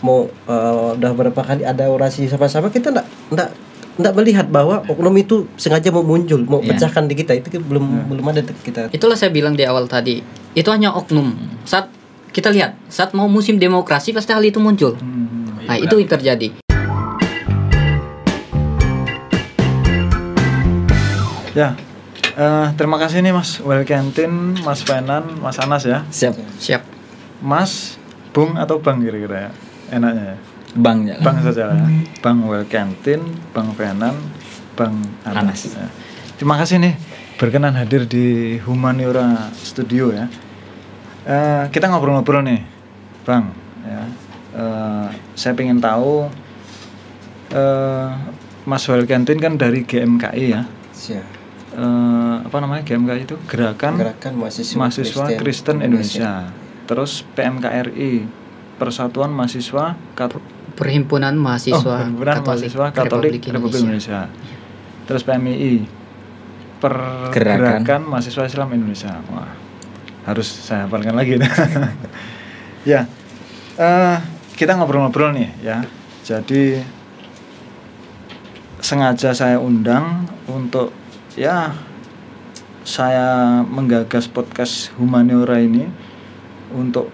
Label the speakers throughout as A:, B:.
A: mau uh, udah berapa kali ada orasi sama-sama kita enggak enggak enggak melihat bahwa oknum itu sengaja mau muncul, mau
B: Ya.
A: pecahkan di kita itu belum belum ada kita.
B: Itulah saya bilang di awal tadi. Itu hanya oknum. Saat kita lihat, saat mau musim demokrasi pasti hal itu muncul.
C: Hmm,
B: Nah, itu yang terjadi.
C: Ya, eh, terima kasih nih Mas Welkentin, Mas Fenan, Mas Anas ya.
D: Siap.
B: Siap.
C: Mas, Bung atau Bang kira-kira ya? Enaknya ya.
D: Bang ya.
C: Bang saja ya. Bang Welkentin, Bang Fenan, Bang Anas.
D: Anas.
C: Ya. Terima kasih nih berkenan hadir di Humaniora Studio ya. Eh, kita ngobrol-ngobrol nih, Bang. Ya. Eh, saya pengen tahu eh, Mas Welkentin kan dari GMKI ya.
A: Siap.
C: Eh, apa namanya GMKI itu Gerakan
A: Gerakan mahasiswa,
C: Mahasiswa Kristen, Indonesia. Terus PMKRI Persatuan Mahasiswa Kat-
B: Perhimpunan
C: Oh,
B: Mahasiswa
C: Perhimpunan
B: Katolik,
C: Mahasiswa Katolik
B: Republik
C: Republik
B: Indonesia.
C: Indonesia. Terus PMII Pergerakan
D: Gerakan.
C: Mahasiswa Islam Indonesia. Wah, harus saya hafalkan lagi. ya, eh, kita ngobrol-ngobrol nih ya. Jadi sengaja saya undang untuk ya saya menggagas podcast Humaniora ini untuk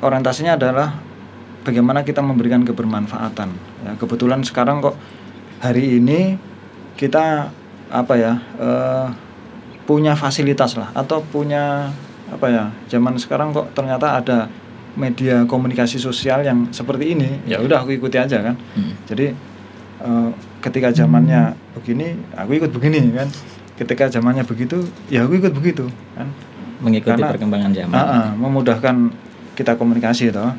C: orientasinya adalah bagaimana kita memberikan kebermanfaatan. Ya, kebetulan sekarang kok hari ini kita apa ya eh, punya fasilitas lah atau punya apa ya zaman sekarang kok ternyata ada media komunikasi sosial yang seperti ini ya udah aku ikuti aja kan
D: Hmm.
C: jadi eh, ketika zamannya begini aku ikut begini kan ketika zamannya begitu ya aku ikut begitu kan
D: Mengikuti
C: Karena-
D: perkembangan zaman.
C: Ah, ah, memudahkan kita komunikasi toh.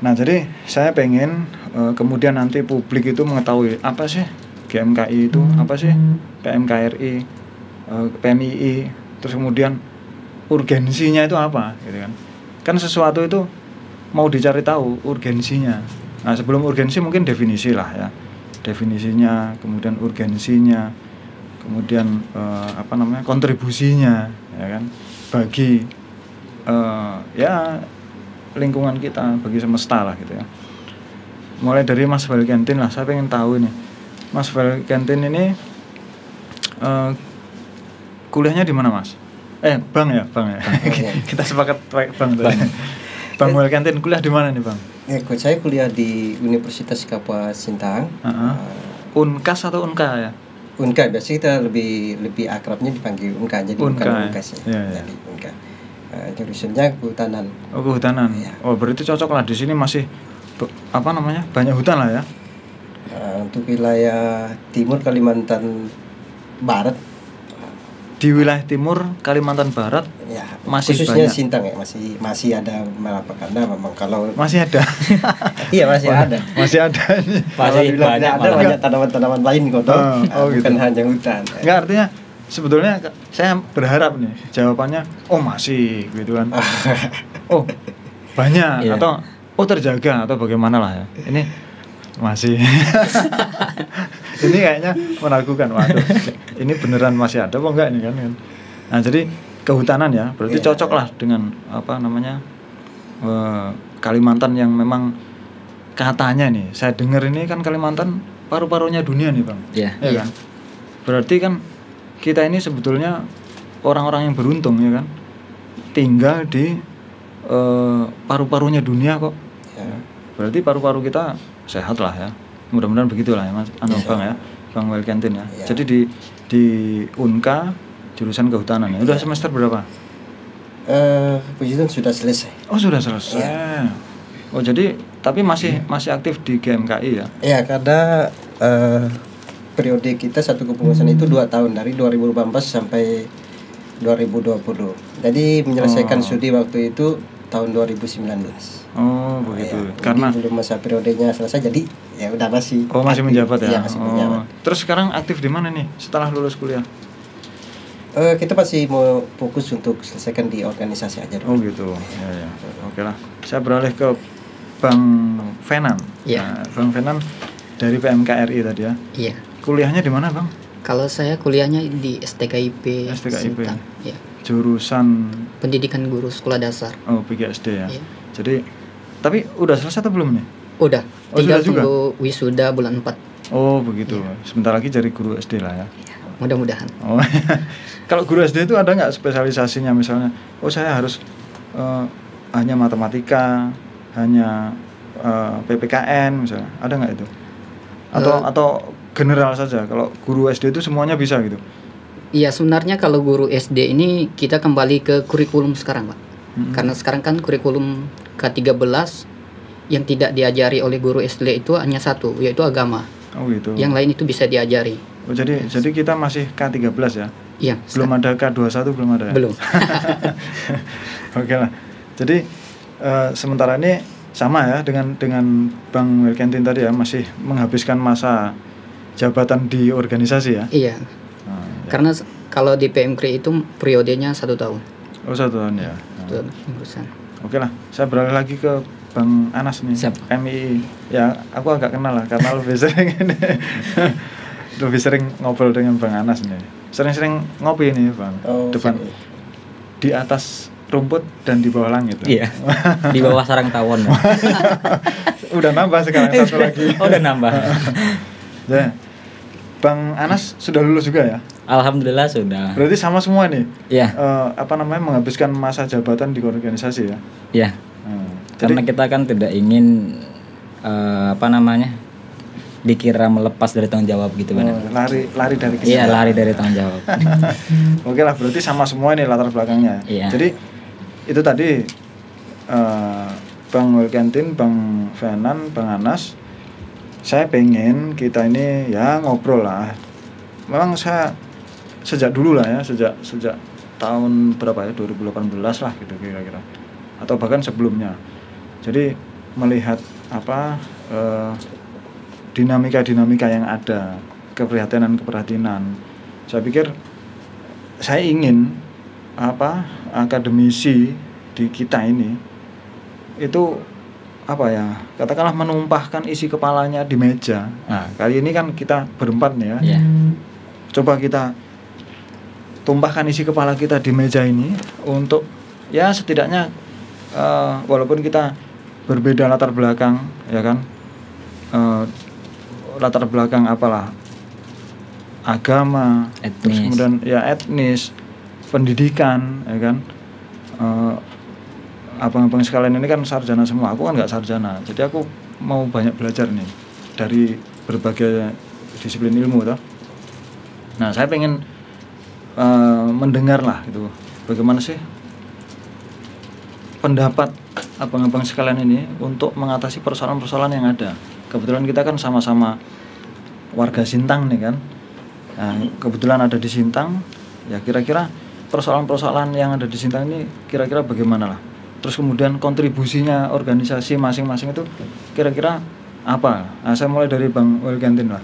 C: Nah jadi saya pengen eh, kemudian nanti publik itu mengetahui apa sih GMKI itu, apa sih PMKRI, eh, PMII, terus kemudian urgensinya itu apa, gitu kan? Kan sesuatu itu mau dicari tahu urgensinya. Nah sebelum urgensi mungkin definisi lah ya, definisinya, kemudian urgensinya, kemudian eh, apa namanya kontribusinya, ya kan, bagi eh, ya lingkungan kita bagi semesta lah gitu ya mulai dari Mas Valkentin lah saya pengen tahu ini Mas Valkentin ini eh, kuliahnya di mana Mas eh Bang ya Bang ya kita sepakat Bang tadi Bang Valkentin kuliah di mana nih Bang
A: Ya, kok saya kuliah di Universitas Kapuas Sintang.
C: Heeh. Unkas atau Unka ya
A: Unka biasanya kita lebih lebih akrabnya dipanggil Unka jadi
C: Unka,
A: bukan
C: ya?
A: Unkas ya.
C: Iya, iya.
A: Jadi Unka. Eh, jurusannya kehutanan.
C: oh kehutanan
A: Iya.
C: oh berarti cocok lah di sini masih apa namanya banyak hutan lah ya
A: Eh, untuk wilayah timur Kalimantan Barat
C: di wilayah timur Kalimantan Barat
A: ya
C: Masih
A: khususnya
C: banyak.
A: Sintang ya masih masih ada beberapa karena memang kalau
C: masih ada
A: iya masih ada
C: masih ada
D: Masih banyak
A: ada banyak tanaman-tanaman lain kok.
C: Oh,
A: Ah,
C: oh
A: bukan
C: gitu.
A: hanya hutan
C: Enggak artinya sebetulnya saya berharap nih jawabannya oh masih gitu kan. oh banyak
D: Iya.
C: atau oh terjaga atau bagaimana lah ya. Ini masih ini kayaknya meragukan waduh ini beneran masih ada apa enggak ini kan kan. Nah, jadi kehutanan ya berarti
A: Iya.
C: cocok lah dengan apa namanya eh, Kalimantan yang memang katanya nih saya dengar ini kan Kalimantan paru-parunya dunia nih bang
D: Iya.
C: ya kan berarti kan kita ini sebetulnya orang-orang yang beruntung ya kan? Tinggal di eh, paru-parunya dunia kok.
A: Ya.
C: berarti paru-paru kita sehat lah ya. Mudah-mudahan begitulah ya mas. Anu
A: Insya
C: bang ya. Bang Welkentin ya.
A: Iya.
C: jadi di di Unka jurusan kehutanan ya. Udah
A: Iya.
C: semester berapa?
A: Eh, puji Tuhan sudah selesai.
C: Oh sudah selesai.
A: Iya.
C: oh jadi tapi masih masih aktif di GMKI ya?
A: Ya karena eh, periode kita satu kepengurusan itu dua tahun dari 2018 sampai 2020 jadi menyelesaikan
C: Oh.
A: studi waktu itu tahun 2019
C: oh begitu
A: Ya,
C: karena
A: belum masa periodenya selesai jadi ya udah masih
C: oh masih
A: aktif.
C: menjabat ya
A: Iya, masih
C: oh.
A: menjabat
C: terus sekarang aktif di mana nih setelah lulus kuliah
A: Eh, kita masih mau fokus untuk selesaikan di organisasi aja
C: Oh
A: dulu.
C: gitu. Ya ya. Oke lah. Saya beralih ke Bang Venan.
B: Iya.
C: Nah, Bang Venan dari PMKRI tadi ya.
B: Iya.
C: Kuliahnya di mana, Bang?
B: Kalau saya kuliahnya di STKIP
C: STKIP.
B: Sintang. Ya.
C: Jurusan
B: Pendidikan guru sekolah dasar.
C: oh PGSD ya.
B: Iya.
C: Jadi Tapi udah selesai atau belum nih?
B: Udah,
C: Oh,
B: tinggal
C: sudah juga?
B: wisuda bulan 4.
C: Oh begitu.
B: Iya.
C: Sebentar lagi jadi guru SD lah ya.
B: Mudah-mudahan.
C: Oh, kalau guru SD itu ada nggak spesialisasinya misalnya? Oh saya harus eh, hanya matematika, hanya eh, PPKN misalnya, ada nggak itu? Atau
B: Eh.
C: atau general saja? Kalau guru SD itu semuanya bisa gitu?
B: Iya, sebenarnya kalau guru SD ini kita kembali ke kurikulum sekarang, Pak.
C: Mm-mm.
B: Karena sekarang kan kurikulum K13 yang tidak diajari oleh guru SD itu hanya satu, yaitu agama.
C: Oh gitu.
B: Yang lain itu bisa diajari.
C: Oh, jadi jadi kita masih K13 ya?
B: Iya,
C: Belum ada K21 belum ada ya?
B: belum.
C: Oke lah. Jadi eh, sementara ini sama ya dengan dengan Bang Wilkentin tadi ya masih menghabiskan masa jabatan di organisasi ya.
B: iya,
C: Nah, ya.
B: karena kalau di PMKRI itu periodenya satu tahun.
C: Oh satu tahun ya. Nah,
B: Itu urusan.
C: Oke lah, saya beralih lagi ke Bang Anas nih.
B: Siap.
C: MII. Ya aku agak kenal lah karena lebih sering ini. lebih sering ngobrol dengan Bang Anas nih. Sering-sering ngopi nih Bang.
A: Oh,
C: Depan
A: siap.
C: di atas rumput dan di bawah langit.
D: Iya. Di bawah sarang tawon.
C: Udah nambah sekarang satu lagi.
D: oh, udah nambah.
C: Ya. Bang Anas sudah lulus juga ya?
D: Alhamdulillah sudah.
C: Berarti sama semua nih.
D: Iya,
C: eh, apa namanya menghabiskan masa jabatan di organisasi ya?
D: iya.
C: Hmm.
D: Karena
C: Jadi,
D: kita kan tidak ingin eh, apa namanya? dikira melepas dari tanggung jawab gitu kan.
C: oh, lari lari dari
D: Iya,
C: kesalahan.
D: lari dari tanggung jawab.
C: Oke lah, berarti sama semua nih latar belakangnya.
D: Iya.
C: Jadi itu tadi eh, Bang Wilkentin, Bang Venan, Bang Anas, saya pengen kita ini ya ngobrol lah. Memang saya sejak dulu lah ya, sejak sejak tahun berapa ya 2018 lah gitu kira-kira, atau bahkan sebelumnya. Jadi melihat apa eh, dinamika-dinamika yang ada, keprihatinan-keprihatinan. Saya pikir saya ingin apa akademisi di kita ini itu apa ya katakanlah menumpahkan isi kepalanya di meja. Nah kali ini kan kita berempat nih ya.
D: Iya.
C: Coba kita tumpahkan isi kepala kita di meja ini untuk ya setidaknya eh, walaupun kita berbeda latar belakang ya kan eh, latar belakang apalah agama terus
D: Etnis.
C: kemudian ya etnis pendidikan ya kan abang-abang sekalian ini kan sarjana semua. Aku kan nggak sarjana. Jadi aku mau banyak belajar nih dari berbagai disiplin ilmu toh. Nah saya pengen eh, mendengar lah gitu bagaimana sih pendapat abang-abang sekalian ini untuk mengatasi persoalan-persoalan yang ada? Kebetulan kita kan sama-sama warga Sintang nih kan. Nah, kebetulan ada di Sintang. Ya kira-kira persoalan-persoalan yang ada di Sintang ini kira-kira bagaimana lah terus kemudian kontribusinya organisasi masing-masing itu kira-kira apa nah, saya mulai dari Bang Wilkentin lah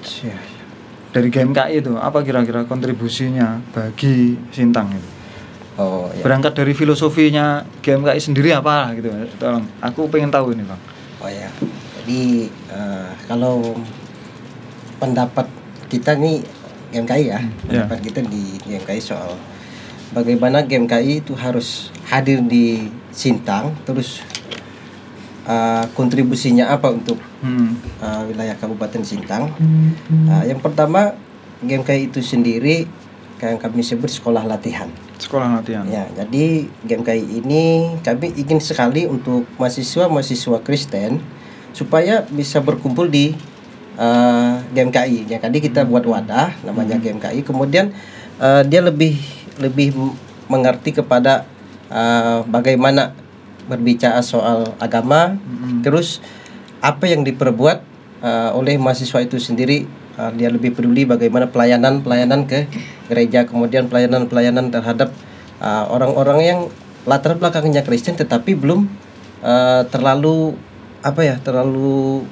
A: Siap.
C: dari GMKI itu apa kira-kira kontribusinya bagi Sintang itu
A: Oh ya.
C: berangkat dari filosofinya GMKI sendiri apa gitu tolong aku pengen tahu ini bang
A: Oh ya. Jadi eh, kalau pendapat kita nih GMKI ya,
C: Ya.
A: pendapat kita di GMKI soal bagaimana GMKI itu harus hadir di Sintang, terus eh, kontribusinya apa untuk
C: hmm.
A: eh, wilayah Kabupaten Sintang. Eh, yang pertama GMKI itu sendiri yang kami sebut sekolah latihan.
C: sekolah latihan
A: Ya, jadi GMKI ini kami ingin sekali untuk mahasiswa-mahasiswa Kristen supaya bisa berkumpul di uh, GMKI. Ya, tadi kita buat wadah namanya GMKI. Kemudian uh, dia lebih lebih mengerti kepada uh, bagaimana berbicara soal agama,
C: Mm-mm.
A: terus apa yang diperbuat uh, oleh mahasiswa itu sendiri uh, dia lebih peduli bagaimana pelayanan pelayanan ke gereja kemudian pelayanan pelayanan terhadap uh, orang-orang yang latar belakangnya Kristen tetapi belum uh, terlalu apa ya terlalu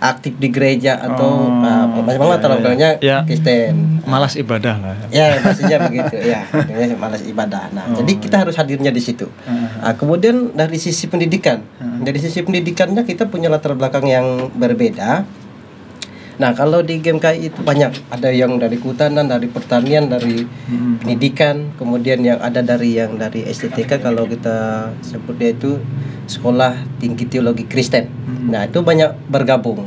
A: aktif di gereja atau
C: Oh,
A: uh, memang
C: ya,
A: latar
C: ya,
A: belakangnya
C: ya.
A: Kristen.
C: Malas ibadah lah
A: ya. Pastinya begitu ya. Malas ibadah. Nah
C: Oh,
A: jadi kita harus hadirnya di situ. Nah, kemudian dari sisi pendidikan,
C: Hmm.
A: dari sisi pendidikannya kita punya latar belakang yang berbeda. Nah, kalau di game KI itu banyak, ada yang dari kehutanan, dari pertanian, dari pendidikan, kemudian yang ada dari yang dari STTK kalau kita sebutnya itu Sekolah Tinggi Teologi Kristen. Nah, itu banyak bergabung.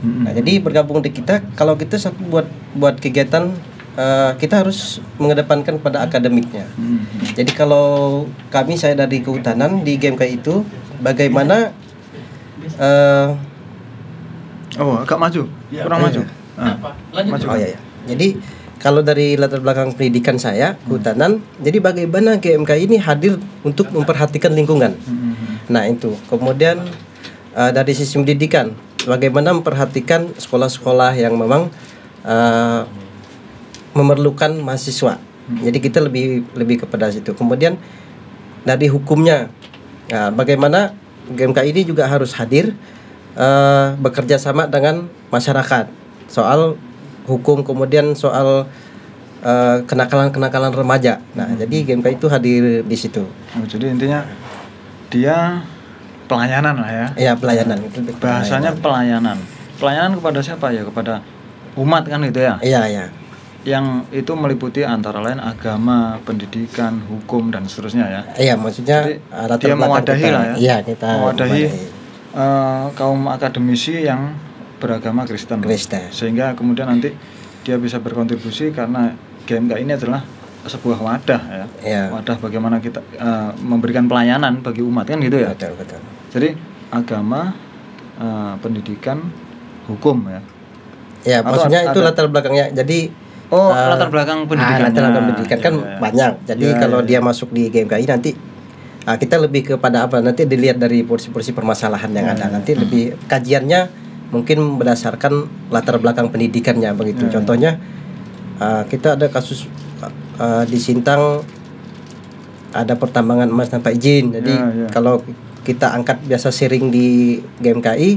C: Mm-mm.
A: Nah, jadi bergabung di kita kalau kita satu buat buat kegiatan eh, kita harus mengedepankan pada akademiknya.
C: Mm-mm.
A: Jadi kalau kami saya dari kehutanan di game kayak itu bagaimana eh
C: Oh, agak maju. Kurang
A: Oh,
C: maju.
A: iya.
C: Ah, maju.
A: oh ya ya. Jadi kalau dari latar belakang pendidikan saya kehutanan, jadi bagaimana GMK ini hadir untuk memperhatikan lingkungan.
C: Mm-mm.
A: Nah itu. Kemudian eh, dari sisi pendidikan, bagaimana memperhatikan sekolah-sekolah yang memang eh, memerlukan mahasiswa. Jadi kita lebih lebih kepada situ. Kemudian dari hukumnya, nah, bagaimana GMK ini juga harus hadir eh, bekerja sama dengan masyarakat soal hukum kemudian soal eh, kenakalan-kenakalan remaja. Nah jadi GMK itu hadir di situ.
C: Oh, jadi intinya dia pelayanan lah ya.
A: Ya pelayanan itu.
C: Bahasanya pelayanan. Pelayanan kepada siapa ya? Kepada umat kan gitu ya.
A: Iya ya.
C: Yang itu meliputi antara lain agama, pendidikan, hukum dan seterusnya ya.
A: Iya maksudnya
C: Jadi,
A: uh,
C: dia mewadahi
A: kita.
C: lah ya.
A: Iya kita
C: Mewadahi eh, kaum akademisi yang beragama Kristen.
A: Kristen.
C: Sehingga kemudian nanti dia bisa berkontribusi karena GMK ini adalah sebuah wadah ya.
A: Iya.
C: Wadah bagaimana kita eh, memberikan pelayanan bagi umat kan gitu ya.
A: Betul betul.
C: Jadi agama, eh, pendidikan, hukum ya.
A: Ya
C: Atau
A: maksudnya
C: ada-
A: itu latar belakangnya. Jadi
C: Oh,
A: uh,
C: latar belakang
A: ah,
C: pendidikannya.
A: latar belakang pendidikan kan
C: Ya, ya.
A: banyak. Jadi
C: Ya,
A: kalau
C: ya,
A: dia masuk di GMKI nanti ah, kita lebih kepada apa? Nanti dilihat dari porsi-porsi permasalahan yang
C: Ya,
A: ada. Nanti lebih kajiannya mungkin berdasarkan latar belakang pendidikannya begitu.
C: Ya.
A: Contohnya ah, kita ada kasus ah, di Sintang ada pertambangan emas tanpa izin. Jadi
C: Ya, ya.
A: kalau kita angkat biasa sharing di GMKI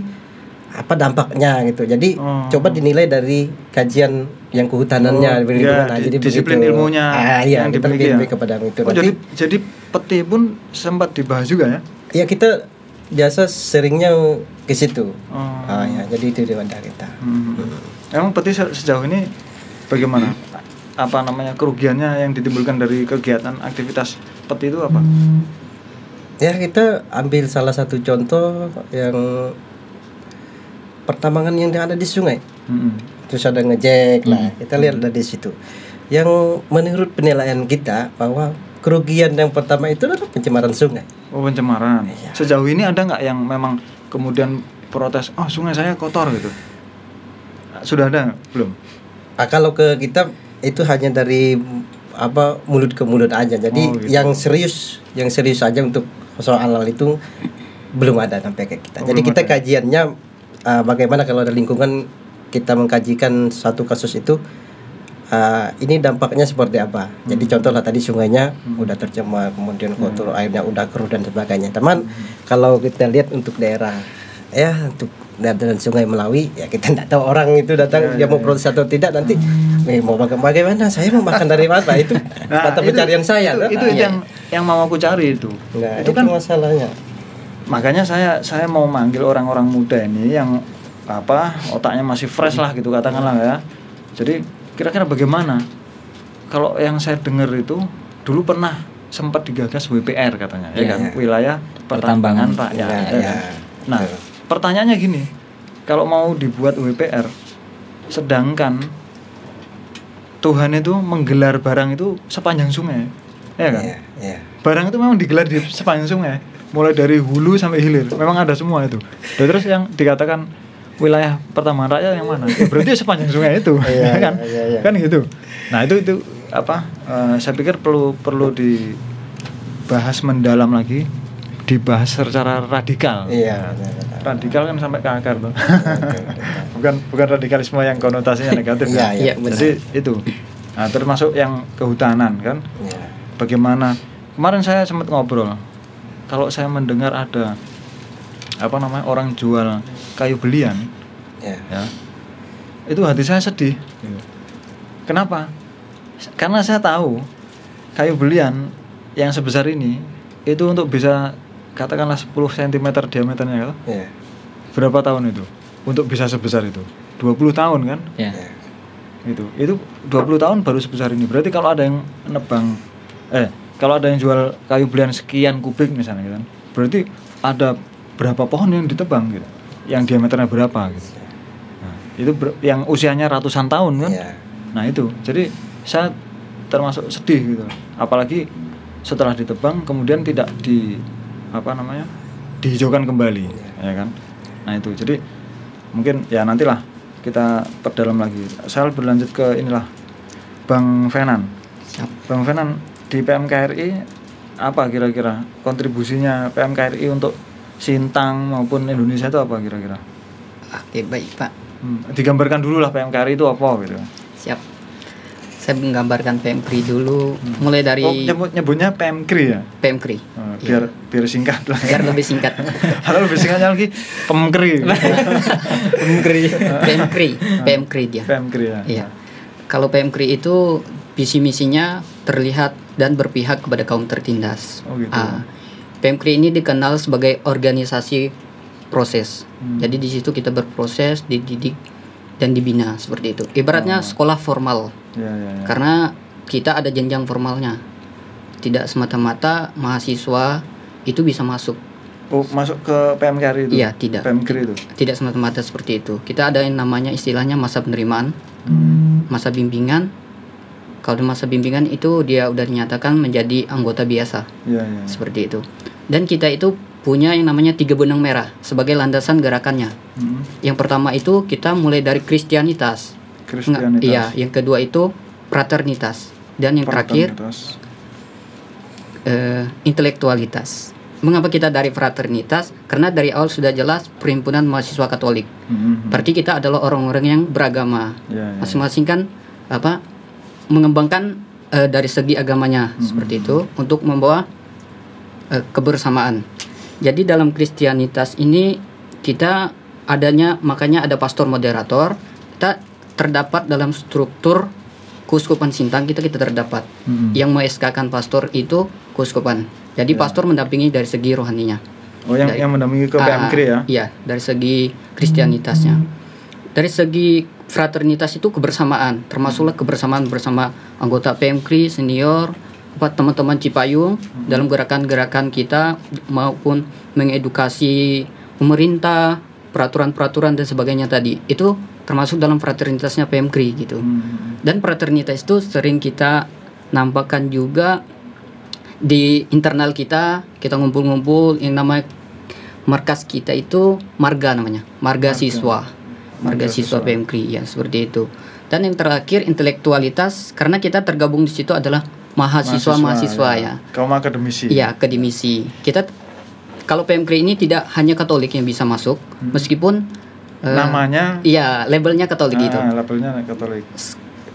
A: apa dampaknya gitu. Jadi
C: Oh.
A: coba dinilai dari kajian yang
C: Oh,
A: kehutanannya dari
C: ya.
A: Nah,
C: di-
A: jadi
C: disiplin
A: begitu.
C: ilmunya
A: Ah, iya,
C: yang
A: kita
C: dimiliki
A: lebih,
C: ya.
A: kepada itu.
C: Oh,
A: Nanti
C: jadi jadi peti pun sempat dibahas juga ya.
A: ya kita biasa seringnya ke situ.
C: Oh.
A: Ah, ya, jadi itu di kita.
C: Hmm. Emang peti se- sejauh ini bagaimana? Apa namanya kerugiannya yang ditimbulkan dari kegiatan aktivitas peti itu apa?
A: Ya kita ambil salah satu contoh yang pertambangan yang ada di sungai.
C: Hmm.
A: terus ada ngejek nah kita lihat dari situ yang menurut penilaian kita bahwa kerugian yang pertama itu adalah pencemaran sungai
C: Oh pencemaran.
A: Iya.
C: Sejauh ini ada nggak yang memang kemudian protes? Oh sungai saya kotor gitu. Sudah ada belum?
A: ah, kalau ke kita itu hanya dari apa mulut ke mulut aja jadi
C: Oh, gitu.
A: yang serius yang serius aja untuk soal hal itu belum ada sampai ke kita
C: Oh,
A: jadi kita
C: ada.
A: kajiannya ah, bagaimana kalau ada lingkungan kita mengkajikan satu kasus itu ah, ini dampaknya seperti apa? Jadi
C: Hmm.
A: contoh lah tadi sungainya udah tercemar kemudian kotor airnya udah keruh dan sebagainya. Teman kalau kita lihat untuk daerah ya untuk daerah dan sungai Melawi ya kita tidak tahu orang itu datang
C: Ya,
A: dia
C: ya,
A: mau
C: ya.
A: protes atau tidak nanti eh, mau baga- bagaimana? Saya mau makan dari mana? Itu
C: Nah,
A: mata
C: itu-
A: pencarian saya
C: Itu,
A: kan?
C: itu yang yang mau aku cari itu.
A: Nah,
C: itu kan
A: masalahnya
C: makanya saya saya mau manggil orang-orang muda ini yang apa otaknya masih fresh lah gitu katakanlah ya jadi kira-kira bagaimana kalau yang saya dengar itu dulu pernah sempat digagas WPR katanya ya
A: Iya,
C: kan
A: iya.
C: wilayah pertambangan rakyat
A: Iya,
C: ya
A: iya.
C: kan? nah pertanyaannya gini kalau mau dibuat WPR sedangkan Tuhan itu menggelar barang itu sepanjang sungai ya kan
A: Iya, iya.
C: barang itu memang digelar di sepanjang sungai mulai dari hulu sampai hilir. Memang ada semua itu. Dan terus yang dikatakan wilayah pertambangan rakyat yang mana? Ya, berarti sepanjang sungai itu
A: Iya,
C: ya kan?
A: iya, iya.
C: kan gitu. Nah itu itu apa eh, saya pikir perlu perlu dibahas mendalam lagi dibahas secara radikal.
A: Iya, benar, benar.
C: radikal kan sampai ke akar tuh. Bukan bukan radikalisme yang konotasinya negatif
A: Iya,
C: ya.
A: iya,
B: benar.
C: jadi itu. Nah termasuk yang kehutanan kan?
A: Iya.
C: bagaimana? Kemarin saya sempat ngobrol kalau saya mendengar ada apa namanya orang jual kayu belian
A: Iya.
C: ya itu hati saya sedih kenapa karena saya tahu kayu belian yang sebesar ini itu untuk bisa katakanlah 10 cm diameternya kan?
A: Iya.
C: berapa tahun itu untuk bisa sebesar itu 20 tahun kan
D: Ya.
C: itu itu 20 tahun baru sebesar ini berarti kalau ada yang nebang eh kalau ada yang jual kayu belian sekian kubik misalnya gitu kan berarti ada berapa pohon yang ditebang gitu? Yang diameternya berapa gitu? Nah, itu ber- yang usianya ratusan tahun kan?
A: Iya.
C: nah itu. Jadi saya termasuk sedih gitu. Apalagi setelah ditebang kemudian tidak di apa namanya dihijaukan kembali ya kan? Nah itu. Jadi mungkin ya nantilah kita perdalam lagi. Saya berlanjut ke inilah Bang Venan
B: Siap.
C: Bang Venan di PMKRI apa kira-kira kontribusinya PMKRI untuk Sintang maupun Indonesia itu apa kira-kira
B: Oke, baik, Pak.
C: Hmm, digambarkan dulu lah PMKRI itu apa gitu
B: Siap. Saya menggambarkan PMKRI dulu mulai dari
C: oh, nyebut, nyebutnya PMKRI ya
B: PMKRI.
C: Oh,
B: Iya.
C: biar biar singkat lah
B: biar lebih singkat.
C: Kalau lebih singkatnya lagi PMKRI
B: PMKRI. PMKRI, PMKRI dia.
C: PMKRI ya
B: Iya. Kalau PMKRI itu visi misinya terlihat dan berpihak kepada kaum tertindas.
C: Oh, gitu.
B: Ah, PMKRI ini dikenal sebagai organisasi proses.
C: Hmm.
B: Jadi di situ kita berproses, dididik dan dibina seperti itu. Ibaratnya sekolah formal.
C: ya ya, ya.
B: Karena kita ada jenjang formalnya. Tidak semata-mata mahasiswa itu bisa masuk.
C: Oh, masuk ke PMKRI itu
B: Iya, tidak.
C: PMKRI itu
B: Tidak semata-mata seperti itu. Kita ada yang namanya istilahnya masa penerimaan, masa bimbingan. Kalau di masa bimbingan itu dia udah dinyatakan menjadi anggota biasa
C: ya ya
B: seperti itu. Dan kita itu punya yang namanya tiga benang merah sebagai landasan gerakannya.
C: Hmm,
B: Yang pertama itu kita mulai dari Kristianitas.
C: Kristianitas
B: Iya, yang kedua itu fraternitas dan yang terakhir eh, intelektualitas. Mengapa kita dari fraternitas? Karena dari awal sudah jelas perhimpunan mahasiswa Katolik.
C: Hmm, hmm,
B: Berarti kita adalah orang-orang yang beragama.
C: ya, ya.
B: Masing-masing kan apa mengembangkan eh, dari segi agamanya seperti itu untuk membawa eh, kebersamaan. Jadi dalam Kristianitas ini kita adanya makanya ada pastor moderator. Kita terdapat dalam struktur Kuskupan Sintang kita kita terdapat.
C: Hmm.
B: Yang mengeskakan pastor itu kuskupan. Jadi pastor mendampingi dari segi rohaninya.
C: oh yang
B: Dari-
C: yang mendampingi ke
B: Ah,
C: PMKRI ya
B: Iya, dari segi Kristianitasnya. Dari segi fraternitas itu kebersamaan, termasuklah kebersamaan bersama anggota PMKRI senior, apa teman-teman Cipayung dalam gerakan-gerakan kita maupun mengedukasi pemerintah, peraturan-peraturan dan sebagainya tadi. Itu termasuk dalam fraternitasnya PMKRI gitu.
C: Hmm,
B: Dan fraternitas itu sering kita nampakkan juga di internal kita, kita ngumpul-ngumpul yang namanya markas kita itu marga namanya, marga,
C: Marga.
B: siswa. Marga, siswa. PMKRI ya, seperti itu. Dan yang terakhir intelektualitas karena kita tergabung di situ adalah mahasiswa-mahasiswa ya.
C: kaum akademisi
B: Iya, akademisi. Kita kalau PMKRI ini tidak hanya Katolik yang bisa masuk, meskipun eh,
C: namanya
B: iya labelnya Katolik itu
C: ah, labelnya Katolik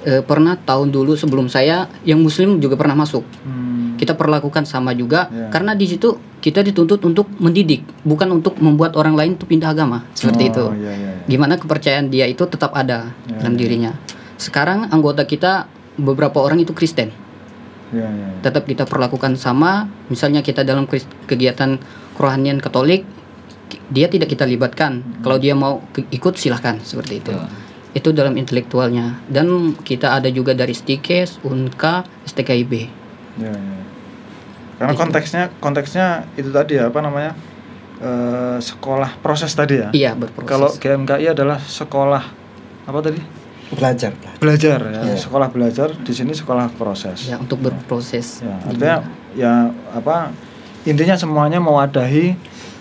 B: eh, pernah tahun dulu sebelum saya yang muslim juga pernah masuk
C: Hmm,
B: kita perlakukan sama juga
C: Ya.
B: karena di situ kita dituntut untuk mendidik bukan untuk membuat orang lain untuk pindah agama seperti
C: oh,
B: itu
C: iya, iya, iya.
B: gimana kepercayaan dia itu tetap ada
C: Ya,
B: dalam
C: ya.
B: dirinya sekarang anggota kita beberapa orang itu Kristen
C: Iya, iya, iya.
B: tetap kita perlakukan sama misalnya kita dalam kegiatan kerohanian Katolik dia tidak kita libatkan kalau dia mau ikut silahkan seperti itu
D: Betul.
B: itu dalam intelektualnya dan kita ada juga dari Stikes, Unka, STKIB
C: Iya, iya. Karena
B: Itu.
C: konteksnya konteksnya itu tadi ya, apa namanya? eh, sekolah proses tadi ya.
B: iya berproses
C: Kalau GMKI adalah sekolah apa tadi?
A: belajar
C: Belajar ya,
A: Iya.
C: sekolah belajar. Di sini sekolah proses.
B: ya untuk berproses
C: Ya, artinya ya apa intinya semuanya mewadahi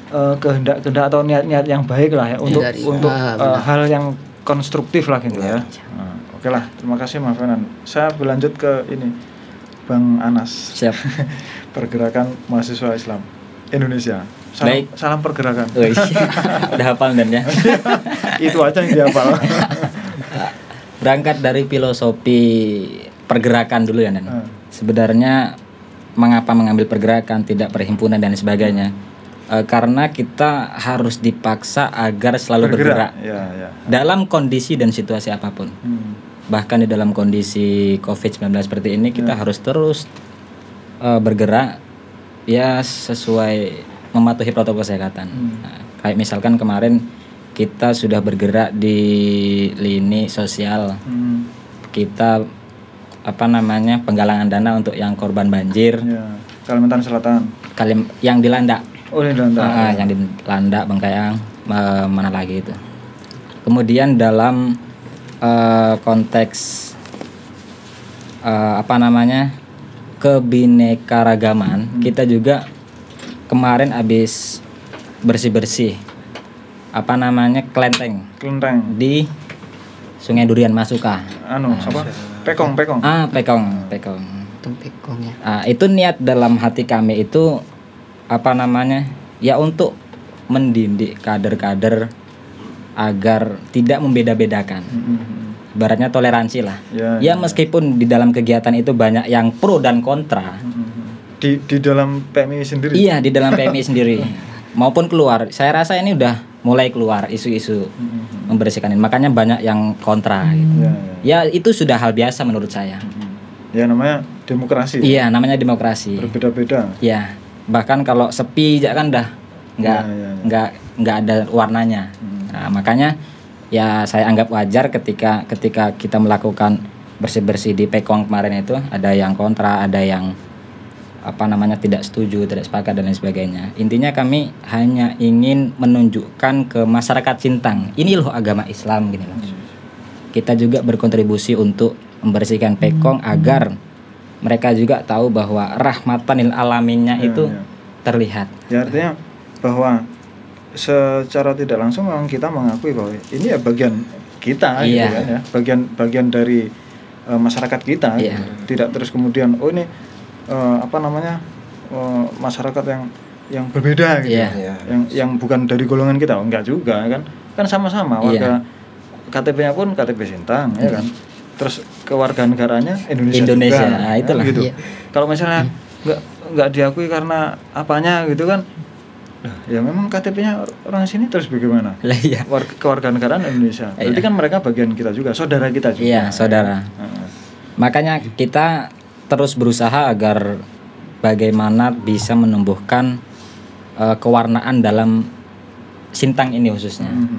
C: eh, kehendak-kehendak atau niat-niat yang baik lah ya untuk
B: Dari-
C: untuk
B: ah, benar.
C: hal yang konstruktif lah gitu ya. Nah, Oke lah, terima kasih Mas Fenan. Saya berlanjut ke ini Bang Anas,
D: Siap.
C: pergerakan mahasiswa Islam Indonesia. Salam,
D: Baik.
C: salam pergerakan.
D: Wih, udah hafal dan ya.
C: Itu aja yang dihafal.
D: Berangkat dari filosofi pergerakan dulu ya, Nen.
C: Hmm.
D: Sebenarnya mengapa mengambil pergerakan, tidak perhimpunan dan sebagainya? Eh, karena kita harus dipaksa agar selalu bergerak
C: Ya, ya.
D: dalam kondisi dan situasi apa pun.
C: Hmm.
D: Bahkan di dalam kondisi COVID-19 seperti ini kita harus terus eh, bergerak ya sesuai mematuhi protokol kesehatan.
C: Hmm.
D: Nah, kayak misalkan kemarin kita sudah bergerak di lini sosial.
C: Hmm.
D: Kita apa namanya penggalangan dana untuk yang korban banjir,
C: Ya. Kalimantan Selatan.
D: kalim yang dilanda,
C: Oh, ini Danta.
D: Ah, yang dilanda Bengkayang, eh, mana lagi itu. Kemudian dalam eh, konteks eh, apa namanya kebinekaragaman, kita juga kemarin habis bersih-bersih apa namanya kelenteng
C: Kelenteng.
D: di Sungai Durian Masuka.
C: Anu, siapa? Pekong, Pekong.
D: Ah, Pekong, Pekong.
B: Tempekong ya.
D: Ah, itu niat dalam hati kami itu apa namanya? Ya untuk mendidik kader-kader agar tidak membeda-bedakan.
C: Hmm.
D: Ibaratnya toleransi lah.
C: Ya,
D: Ya meskipun di dalam kegiatan itu banyak yang pro dan kontra.
C: Hmm. Di di dalam PMI sendiri.
D: Iya, di dalam PMI sendiri maupun keluar. Saya rasa ini udah mulai keluar isu-isu
C: Hmm.
D: membersihkan ini. Makanya banyak yang kontra gitu.
C: Ya, ya.
D: Ya itu sudah hal biasa menurut saya.
C: Hmm. Ya namanya demokrasi.
D: Iya, namanya demokrasi.
C: Berbeda-beda.
D: Ya, bahkan kalau sepi aja kan dah nggak
C: Ya, ya, ya.
D: nggak nggak ada warnanya.
C: Hmm.
D: Nah, makanya ya saya anggap wajar ketika ketika kita melakukan bersih-bersih di Pekong kemarin itu ada yang kontra, ada yang apa namanya tidak setuju, tidak sepakat dan lain sebagainya. Intinya kami hanya ingin menunjukkan ke masyarakat Sintang, ini loh agama Islam gini loh. Kita juga berkontribusi untuk membersihkan Pekong agar mereka juga tahu bahwa rahmatan lil alaminnya
C: Ya,
D: itu
C: ya.
D: terlihat.
C: Ya artinya bahwa secara tidak langsung memang kita mengakui bahwa ini ya bagian kita gitu
D: Iya.
C: kan ya. Bagian bagian dari eh, masyarakat kita.
D: Iya.
C: gitu. Tidak terus kemudian oh ini eh, apa namanya? eh, masyarakat yang yang berbeda gitu.
D: Iya.
A: Iya.
C: Yang yang bukan dari golongan kita. Oh, enggak juga kan. Kan sama-sama warga KTP-nya pun KTP Sintang ya kan. Terus kewarganegaranya Indonesia,
D: Indonesia,
C: juga,
D: nah,
C: kan,
D: itulah.
C: gitu.
B: Iya.
C: Kalau misalnya nggak nggak diakui karena apanya gitu kan, ya memang KTP-nya orang sini terus bagaimana?
D: Lah iya.
C: Warga, kewarganegaraan Indonesia. Berarti
D: Iya.
C: kan mereka bagian kita juga, saudara kita juga.
D: Iya, saudara.
C: Heeh.
D: Makanya kita terus berusaha agar bagaimana bisa menumbuhkan eh, kewarnaan dalam Sintang ini khususnya. Ya, gitu.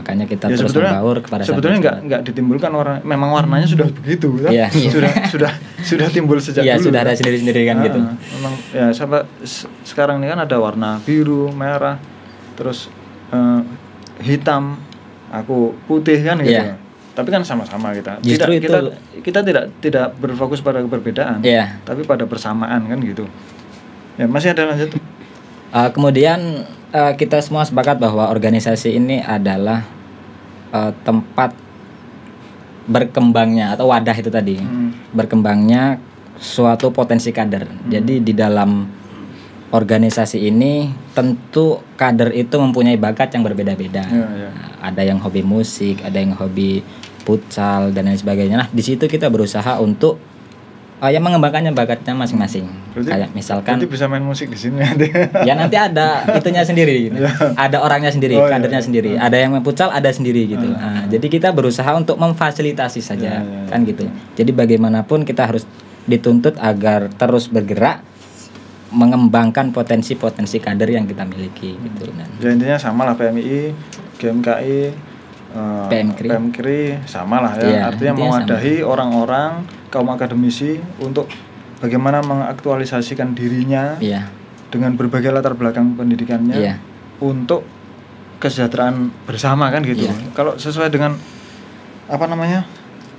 D: Makanya kita
C: Ya,
D: terus membaur kepada
C: sebetulnya nggak nggak ditimbulkan orang memang warnanya sudah begitu kan?
D: Iya.
C: sudah sudah sudah timbul sejak
D: Iya,
C: dulu
D: sudah ada
C: kan?
D: sendiri-sendiri kan
C: Ah,
D: gitu.
C: Memang ya sampai se- sekarang ini kan ada warna biru, merah, terus eh, hitam, aku putih kan gitu.
D: Iya.
C: Tapi kan sama-sama kita.
D: Justru
C: tidak,
D: itu-
C: kita kita tidak tidak berfokus pada perbedaan,
D: Iya.
C: tapi pada persamaan kan gitu. Ya masih ada lanjut.
D: Eh, kemudian eh, kita semua sepakat bahwa organisasi ini adalah eh, tempat berkembangnya atau wadah itu tadi
C: Hmm.
D: berkembangnya suatu potensi kader. Jadi di dalam organisasi ini tentu kader itu mempunyai bakat yang berbeda-beda.
C: Ya, ya.
D: Nah, Ada yang hobi musik, ada yang hobi futsal dan lain sebagainya. Nah di situ kita berusaha untuk eh, ya mengembangkannya bakatnya masing-masing. Kayak misalkan
C: Berarti bisa main musik di sini nanti.
D: ya nanti ada itunya sendiri gitu. ada orangnya sendiri
C: Oh, iya,
D: kadernya
C: iya.
D: sendiri ada yang futsal ada sendiri gitu Nah, jadi kita berusaha untuk memfasilitasi saja
C: Ya, ya, ya.
D: kan gitu jadi bagaimanapun kita harus dituntut agar terus bergerak mengembangkan potensi-potensi kader yang kita miliki gitu dan
C: ya intinya sama lah PMI, GMKI, eh,
D: PMKRI.
C: PMKRI sama lah ya.
D: Iya,
C: Artinya mewadahi orang-orang kaum akademisi untuk bagaimana mengaktualisasikan dirinya
D: iya
C: dengan berbagai latar belakang pendidikannya
D: Iya.
C: untuk kesejahteraan bersama kan gitu.
D: Iya.
C: Kalau sesuai dengan apa namanya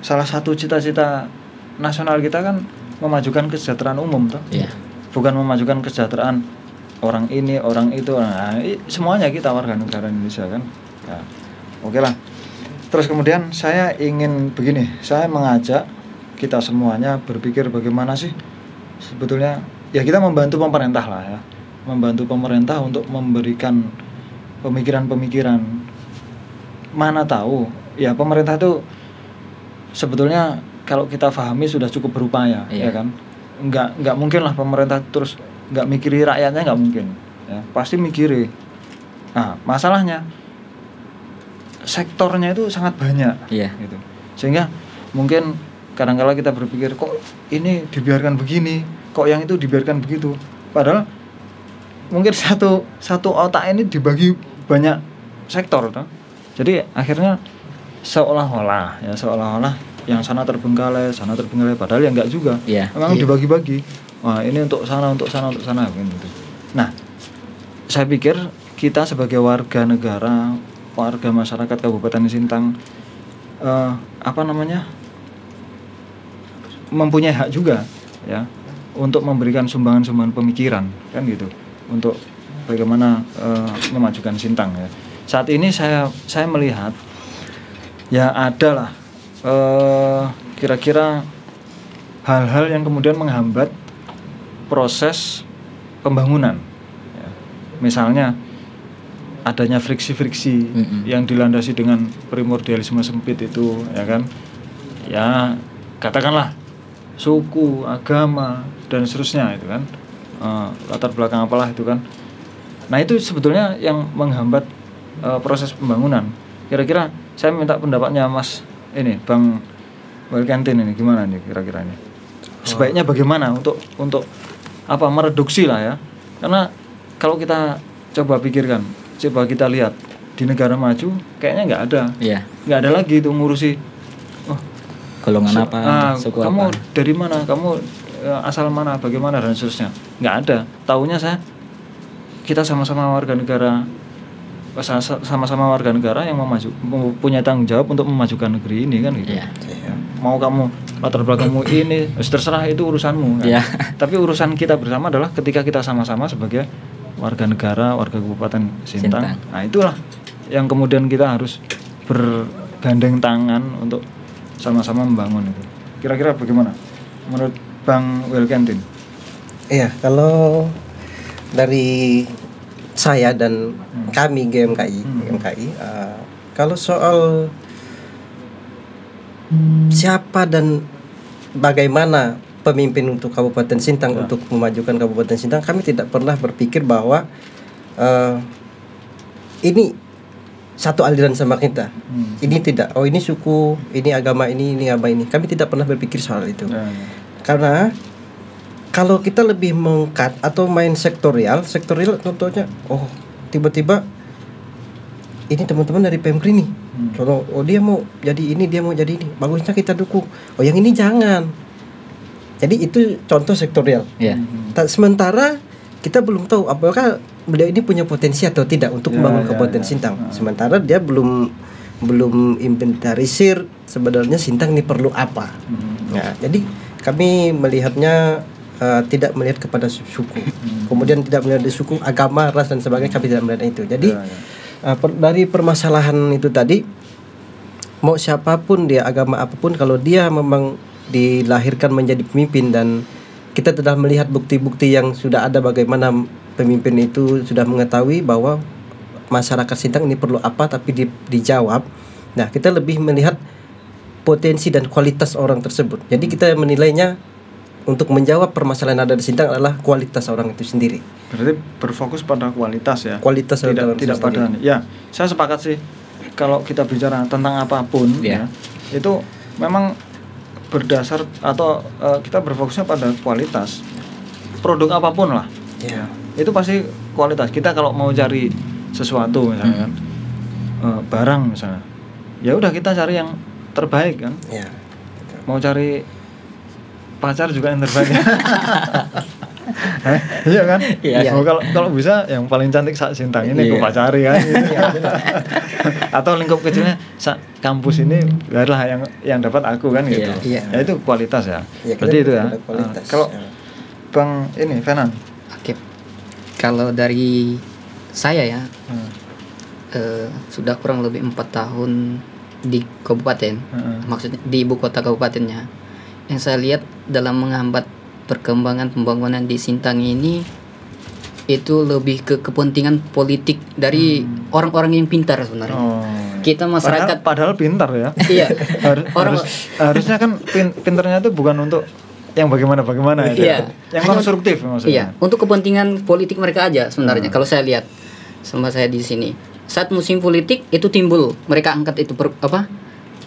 C: salah satu cita-cita nasional kita kan memajukan kesejahteraan umum toh
D: iya
C: bukan memajukan kesejahteraan orang ini orang itu nah, semuanya kita warga negara Indonesia kan ya, oke lah terus kemudian saya ingin begini saya mengajak kita semuanya berpikir bagaimana sih? Sebetulnya ya kita membantu pemerintah lah ya. Membantu pemerintah untuk memberikan pemikiran-pemikiran. Mana tahu ya pemerintah itu sebetulnya kalau kita pahami sudah cukup berupaya
D: Iya.
C: ya kan? Nggak nggak mungkin lah pemerintah terus nggak mikiri rakyatnya nggak mungkin ya. Pasti mikiri. Nah masalahnya sektornya itu sangat banyak
D: iya.
C: gitu. Sehingga mungkin kadang-kala kita berpikir kok ini dibiarkan begini kok yang itu dibiarkan begitu padahal mungkin satu satu otak ini dibagi banyak sektor toh. Jadi akhirnya seolah-olah ya seolah-olah yang sana terbengkalai, sana terbengkalai padahal ya enggak juga.
D: Iya.
C: Memang dibagi-bagi. Wah, ini untuk sana, untuk sana, untuk sana gitu. Nah, saya pikir kita sebagai warga negara, warga masyarakat Kabupaten Sintang eh, apa namanya? Mempunyai hak juga ya untuk memberikan sumbangan-sumbangan pemikiran kan gitu untuk bagaimana eh, memajukan Sintang ya. Saat ini saya saya melihat ya ada lah eh, kira-kira hal-hal yang kemudian menghambat proses pembangunan. Ya. Misalnya adanya friksi-friksi
D: Mm-mm.
C: yang dilandasi dengan primordialisme sempit itu, ya kan? Ya katakanlah suku, agama dan seterusnya itu kan Eh, latar belakang apalah itu kan. Nah itu sebetulnya yang menghambat eh, proses pembangunan. Kira-kira saya minta pendapatnya Mas ini Bang Welkentin ini gimana nih kira-kira ini? Sebaiknya bagaimana untuk untuk apa mereduksi lah ya? Karena kalau kita coba pikirkan, coba kita lihat di negara maju kayaknya nggak ada,
D: Iya.
C: nggak ada lagi itu ngurusi.
D: Golongan
C: Su-
D: apa,
C: ah,
D: suku
C: kamu
D: apa?
C: dari mana kamu eh, asal mana bagaimana dan seterusnya nggak ada taunya saya kita sama-sama warga negara sa- sa- sama-sama warga negara yang memaju mem- punya tanggung jawab untuk memajukan negeri ini kan gitu
D: Iya.
C: Ya. mau kamu latar belakangmu ini terserah itu urusanmu kan?
D: Iya.
C: tapi urusan kita bersama adalah ketika kita sama-sama sebagai warga negara warga kabupaten Sintang,
D: Sintang.
C: nah itulah yang kemudian kita harus bergandeng tangan untuk sama-sama membangun itu kira-kira bagaimana menurut Bang Wilkentin
A: Iya, kalau dari saya dan kami GMKI,
C: Hmm.
A: GMKI, eh, kalau soal siapa dan bagaimana pemimpin untuk Kabupaten Sintang
C: Ya.
A: untuk memajukan Kabupaten Sintang, kami tidak pernah berpikir bahwa eh, ini satu aliran sama kita.
C: Hmm.
A: Ini tidak. Oh, ini suku, ini agama ini, ini agama ini. Kami tidak pernah berpikir soal itu.
C: Ya, ya.
A: Karena kalau kita lebih mengkat atau main sektorial, sektorial contohnya, oh tiba-tiba ini teman-teman dari Pemkri nih.
C: Hmm.
A: Contoh, oh dia mau jadi ini, dia mau jadi ini. Bagusnya kita dukung. Oh yang ini jangan. Jadi itu contoh sektorial.
D: Iya.
A: Ta- Sementara kita belum tahu apakah beliau ini punya potensi atau tidak untuk
C: Ya,
A: membangun
C: ya,
A: Kabupaten
C: ya.
A: Sintang.
C: Ah.
A: Sementara dia belum belum inventarisir sebenarnya Sintang ini perlu apa.
C: Hmm.
A: Nah, jadi kami melihatnya eh, tidak melihat kepada su- suku, kemudian tidak melihat dari suku, agama, ras dan sebagainya kami tidak melihat itu. Jadi
C: Ya, ya.
A: eh, per- dari permasalahan itu tadi, mau siapa pun dia agama apa pun, kalau dia memang dilahirkan menjadi pemimpin dan kita telah melihat bukti-bukti yang sudah ada bagaimana pemimpin itu sudah mengetahui bahwa masyarakat Sintang ini perlu apa tapi di- dijawab. Nah, kita lebih melihat potensi dan kualitas orang tersebut. Jadi kita menilainya untuk menjawab permasalahan ada di Sintang adalah kualitas orang itu sendiri.
C: Berarti berfokus pada kualitas ya.
A: Kualitas
C: tidak tidak pada
A: sendiri.
C: ya. Saya sepakat sih kalau kita bicara tentang apa pun
D: Iya.
C: ya. Itu memang berdasar atau eh, kita berfokusnya pada kualitas. Produk apa pun lah.
A: Ya.
C: Itu pasti kualitas. Kita kalau mau cari sesuatu misalnya kan, eh, barang misalnya. Ya udah kita cari yang terbaik kan.
A: Ya.
C: Mau cari pacar juga yang terbaik. Eh, iya kan?
D: Iya.
C: Oh, kalau kalau bisa yang paling cantik saat sintang ini
D: Iya.
C: gue pacari kan. gitu. Atau lingkup kecilnya sak kampus ini biarlah yang yang dapat aku kan gitu.
A: Iya.
C: Ya itu kualitas ya.
A: Ya,
C: Berarti itu ya.
A: kualitas.
C: Kalau
A: Ya.
C: Bang ini Venan.
B: Oke. Kalau dari saya ya
C: Hmm.
B: eh, sudah kurang lebih empat tahun di kabupaten,
C: Heeh.
B: maksudnya di ibu kota kabupatennya. Yang saya lihat dalam menghambat perkembangan pembangunan di Sintang ini itu lebih ke kepentingan politik dari orang-orang yang pintar sebenarnya.
C: Oh.
B: Kita masyarakat
C: padahal, padahal pintar ya.
B: iya
C: Har-
B: Orang-
C: harus- harusnya kan pin, pinternya itu bukan untuk yang bagaimana bagaimana itu.
B: Iya.
C: Yang konstruktif
B: Iya,
C: maksudnya.
B: untuk kepentingan politik mereka aja sebenarnya
C: Hmm.
B: kalau saya lihat sama saya di sini. Saat musim politik itu timbul mereka angkat itu per- apa?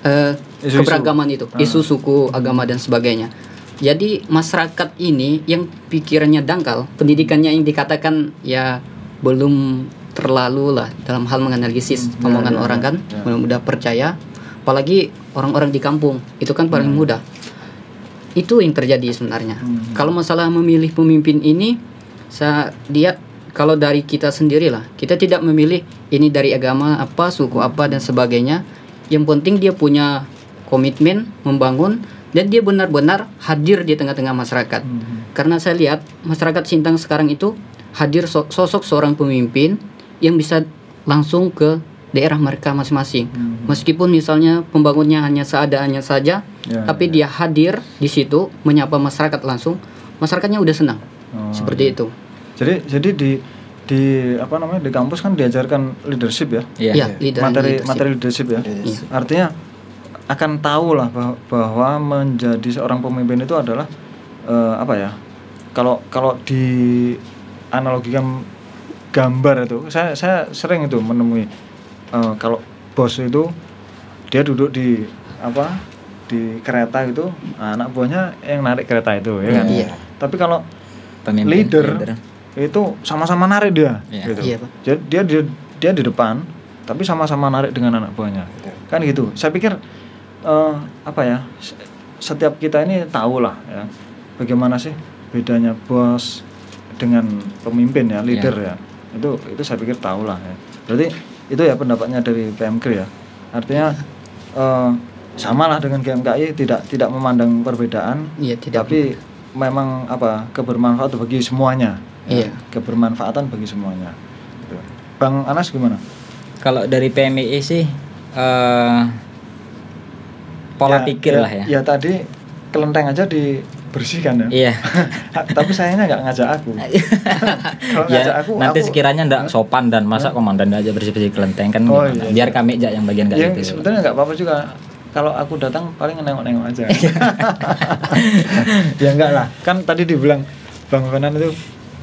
B: eh,
C: Isu-isu.
B: keberagaman itu,
C: Ah.
B: isu suku, agama dan sebagainya. Jadi masyarakat ini yang pikirannya dangkal, pendidikannya yang dikatakan ya belum terlalu lah dalam hal menganalisis
C: Hmm,
B: omongan
C: ya, ya,
B: orang
C: ya,
B: kan
C: ya.
B: mudah percaya apalagi orang-orang di kampung itu kan paling
C: Hmm.
B: mudah itu yang terjadi sebenarnya
C: Hmm.
B: kalau masalah memilih pemimpin ini saya dia kalau dari kita sendiri lah kita tidak memilih ini dari agama apa suku apa dan sebagainya yang penting dia punya komitmen membangun dan dia benar-benar hadir di tengah-tengah masyarakat
C: Hmm.
B: karena saya lihat masyarakat Sintang sekarang itu hadir so- sosok seorang pemimpin yang bisa langsung ke daerah mereka masing-masing.
C: Hmm.
B: Meskipun misalnya pembangunnya hanya seadanya saja,
C: Ya,
B: tapi
C: ya.
B: dia hadir di situ menyapa masyarakat langsung, masyarakatnya udah senang.
C: Oh,
B: Seperti itu.
C: Jadi jadi di di apa namanya di kampus kan diajarkan leadership ya.
D: Iya.
B: Ya, leader
C: materi
B: leadership.
C: materi leadership ya.
A: Yes.
C: Artinya akan tahu lah bah- bahwa menjadi seorang pemimpin itu adalah eh, apa ya? Kalau kalau di analogikan gambar itu, saya saya sering itu menemui eh, kalau bos itu dia duduk di apa di kereta itu anak buahnya yang narik kereta itu ya kan.
B: Iya.
C: Tapi kalau
D: Pemimpin,
C: leader,
D: leader.
C: itu sama-sama narik dia
D: Iya.
C: gitu.
B: Iya, Pak.
C: Jadi dia dia dia di depan tapi sama-sama narik dengan anak buahnya.
A: Iya.
C: Kan gitu. Saya pikir eh, apa ya? se- Setiap kita ini tahu lah ya bagaimana sih bedanya bos dengan pemimpin ya, leader ya. Itu itu saya pikir tahu lah ya. Berarti itu ya pendapatnya dari PMK ya. Artinya eh, sama lah dengan GMKI tidak tidak memandang perbedaan
B: Iya, tidak.
C: tapi memang apa kebermanfaat bagi semuanya ya.
B: Iya.
C: kebermanfaatan bagi semuanya Gitu. bang Anas gimana
D: Kalau dari PMI sih eh pola pikir lah ya.
C: ya tadi kelenteng aja dibersihkan ya
D: Iya.
C: tapi sayangnya nggak ngajak aku kalau ngajak
D: ya,
C: aku
D: nanti
C: aku,
D: sekiranya ndak sopan dan masa komandan aja bersih-bersih kelenteng kan
C: Oh,
D: gimana?
C: iya,
D: biar
C: iya.
D: kami aja yang bagian kayak
C: ya
D: gitu.
C: sebetulnya nggak apa-apa juga kalau aku datang paling nengok-nengok aja ya enggak lah kan tadi dibilang bang Fenan itu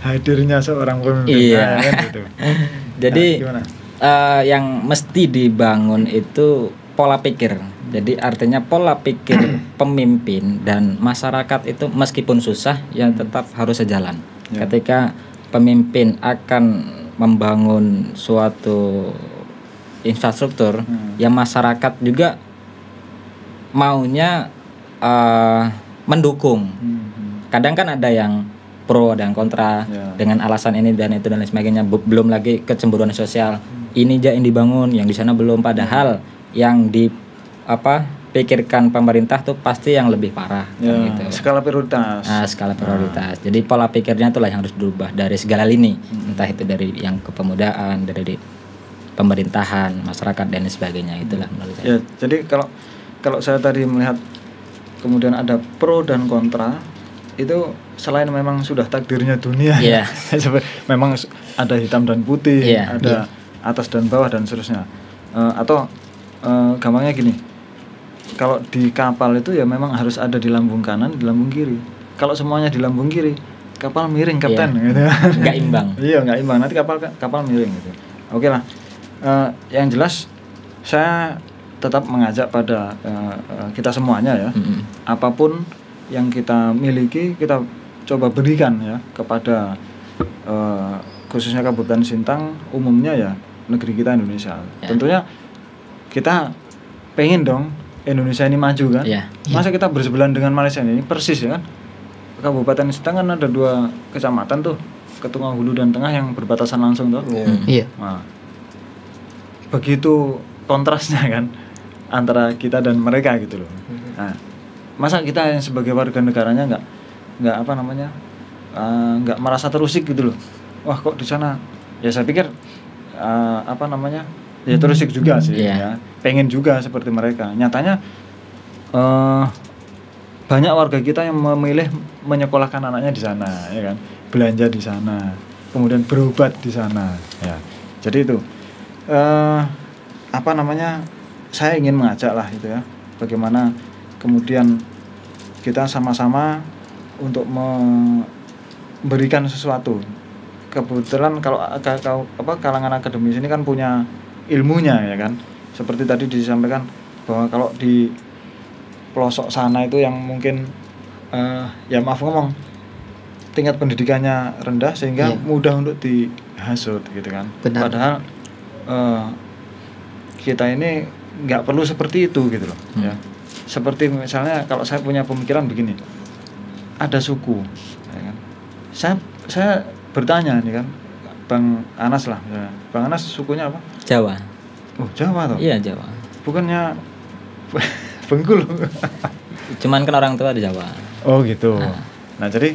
C: hadirnya seorang pemimpin
D: Iya.
C: Nah, kan gitu.
D: Jadi
C: Nah, gimana?
D: eh, yang mesti dibangun itu pola pikir. Jadi artinya pola pikir pemimpin dan masyarakat itu meskipun susah ya tetap harus sejalan.
C: Ya.
D: Ketika pemimpin akan membangun suatu infrastruktur,
C: Hmm.
D: ya masyarakat juga maunya eh, mendukung.
C: Hmm.
D: Kadang kan ada yang pro dan kontra
C: Ya.
D: dengan alasan ini dan itu dan lain sebagainya. Belum lagi kecemburuan sosial. Ini aja yang dibangun, yang di sana belum. Padahal yang di apa pikirkan pemerintah tuh pasti yang lebih parah kan
C: ya,
D: gitu.
C: skala prioritas
D: Nah, skala prioritas. Jadi pola pikirnya itulah yang harus dirubah dari segala lini, entah itu dari yang kepemudaan, dari di pemerintahan, masyarakat dan sebagainya. Itulah menurut saya.
C: Ya, jadi kalau kalau saya tadi melihat kemudian ada pro dan kontra, itu selain memang sudah takdirnya dunia. Sepe- memang ada hitam dan putih,
D: Iya,
C: ada atas dan bawah dan seterusnya. Eh, atau eh, gampangnya gini, kalau di kapal itu ya memang harus ada di lambung kanan, di lambung kiri. Kalau semuanya di lambung kiri, kapal miring kapten,
D: Iya.
C: gitu.
D: Nggak imbang.
C: iya nggak imbang. Nanti kapal kapal miring gitu. Oke lah. Eh, yang jelas saya tetap mengajak pada eh, eh, kita semuanya ya
D: Mm-mm.
C: apa pun yang kita miliki kita coba berikan ya kepada eh, khususnya Kabupaten Sintang umumnya ya negeri kita Indonesia
D: Ya.
C: tentunya kita pengen dong Indonesia ini maju kan
D: Ya.
C: masa kita bersebelahan dengan Malaysia ini persis ya kan Kabupaten Sintang kan ada dua kecamatan tuh Ketunga Hulu dan Tengah yang berbatasan langsung tuh
A: Iya.
B: Hmm, Iya.
C: Nah, begitu kontrasnya kan antara kita dan mereka gitu loh. Nah, masa kita yang sebagai warga negaranya nggak nggak apa namanya eh, nggak merasa terusik gitu loh. Wah kok di sana ya saya pikir eh, apa namanya ya terusik juga sih
D: Iya.
C: ya. Pengen juga seperti mereka. Nyatanya eh banyak warga kita yang memilih menyekolahkan anaknya di sana ya kan belanja di sana kemudian berobat di sana ya jadi itu eh apa namanya saya ingin mengajak lah itu ya bagaimana kemudian kita sama-sama untuk memberikan sesuatu kebetulan kalau ka- ka- apa kalangan akademis ini kan punya ilmunya ya kan seperti tadi disampaikan bahwa kalau di pelosok sana itu yang mungkin eh, ya maaf ngomong tingkat pendidikannya rendah sehingga
B: Iya.
C: mudah untuk hasut gitu kan
B: Benar.
C: padahal eh, kita ini nggak perlu seperti itu gitu loh
D: Hmm.
C: ya seperti misalnya kalau saya punya pemikiran begini ada suku ya kan saya saya bertanya nih kan bang Anas lah misalnya. bang Anas sukunya apa
D: Jawa.
C: Oh Jawa toh?
D: Iya Jawa.
C: Bukannya Bengkulu?
D: Cuman kan orang tua di Jawa.
C: Oh gitu.
D: Ah.
C: nah jadi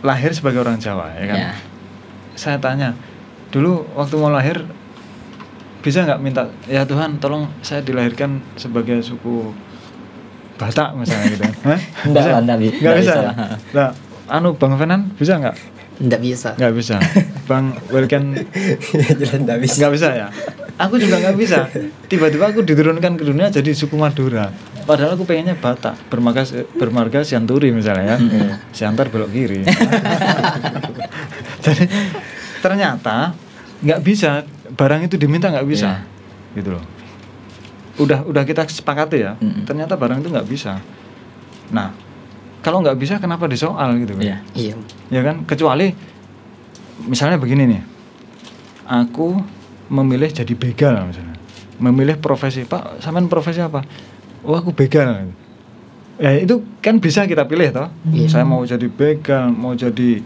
C: lahir sebagai orang Jawa ya kan?
D: Ya
C: saya tanya dulu waktu mau lahir bisa nggak minta ya Tuhan tolong saya dilahirkan sebagai suku Batak misalnya gitu. Hah?
D: Nggak
C: Bisa?
D: lah, nggak bi-
C: Nggak
D: nggak
C: bisa.
D: bisa lah.
C: nah anu Bang Fenan bisa nggak
B: Nggak bisa.
C: nggak bisa. Bang Welken
A: Jelas nggak bisa.
C: nggak bisa ya? Aku juga nggak bisa. Tiba-tiba aku diturunkan ke dunia jadi suku Madura. Padahal aku pengennya Batak bermarga bermarga Sianturi misalnya ya. Siantar belok kiri. Jadi ternyata nggak bisa. Barang itu diminta nggak bisa. Gitu loh. Udah udah kita sepakati ya.
D: Mm-mm.
C: ternyata barang itu nggak bisa. Nah kalau nggak bisa kenapa disoal gitu kan
D: Iya.
B: Iya.
C: ya kan? Kecuali misalnya begini nih. Aku memilih jadi begal misalnya. Memilih profesi pak sampean profesi apa? Oh aku begal. Ya itu kan bisa kita pilih toh.
B: Iya.
C: saya mau jadi begal mau jadi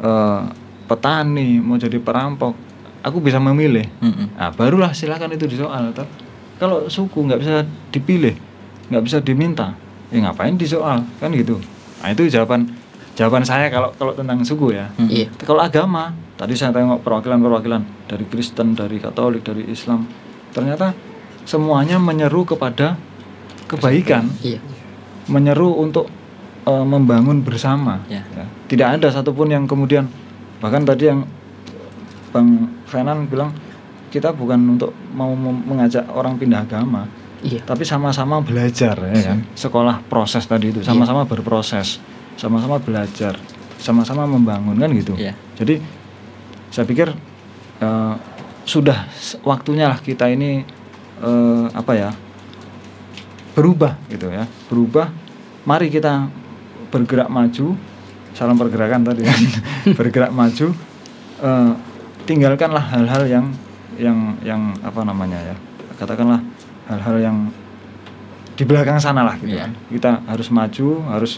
C: eh, petani mau jadi perampok aku bisa memilih.
D: Mm-mm.
C: nah barulah silakan itu disoal toh. Kalau suku nggak bisa dipilih nggak bisa diminta ya ngapain disoal kan gitu nah itu jawaban jawaban saya kalau kalau tentang suku ya
D: Mm-mm.
B: Iya.
C: kalau agama tadi saya tengok perwakilan-perwakilan dari Kristen dari Katolik dari Islam ternyata semuanya menyeru kepada kebaikan
B: Iya.
C: menyeru untuk eh, membangun bersama
D: Ya.
C: Ya. tidak ada satupun yang kemudian bahkan tadi yang Bang Fenan bilang kita bukan untuk mau mengajak orang pindah agama
B: Iya.
C: tapi sama-sama belajar ya kan? Sekolah proses tadi itu sama-sama berproses sama-sama belajar sama-sama membangun kan gitu?
D: Iya.
C: jadi saya pikir eh, sudah waktunya lah kita ini eh, apa ya berubah gitu ya. Berubah mari kita bergerak maju salam pergerakan tadi kan bergerak maju eh, tinggalkanlah hal-hal yang yang yang apa namanya ya katakanlah hal-hal yang di belakang sana lah gitu
D: Iya.
C: kan kita harus maju harus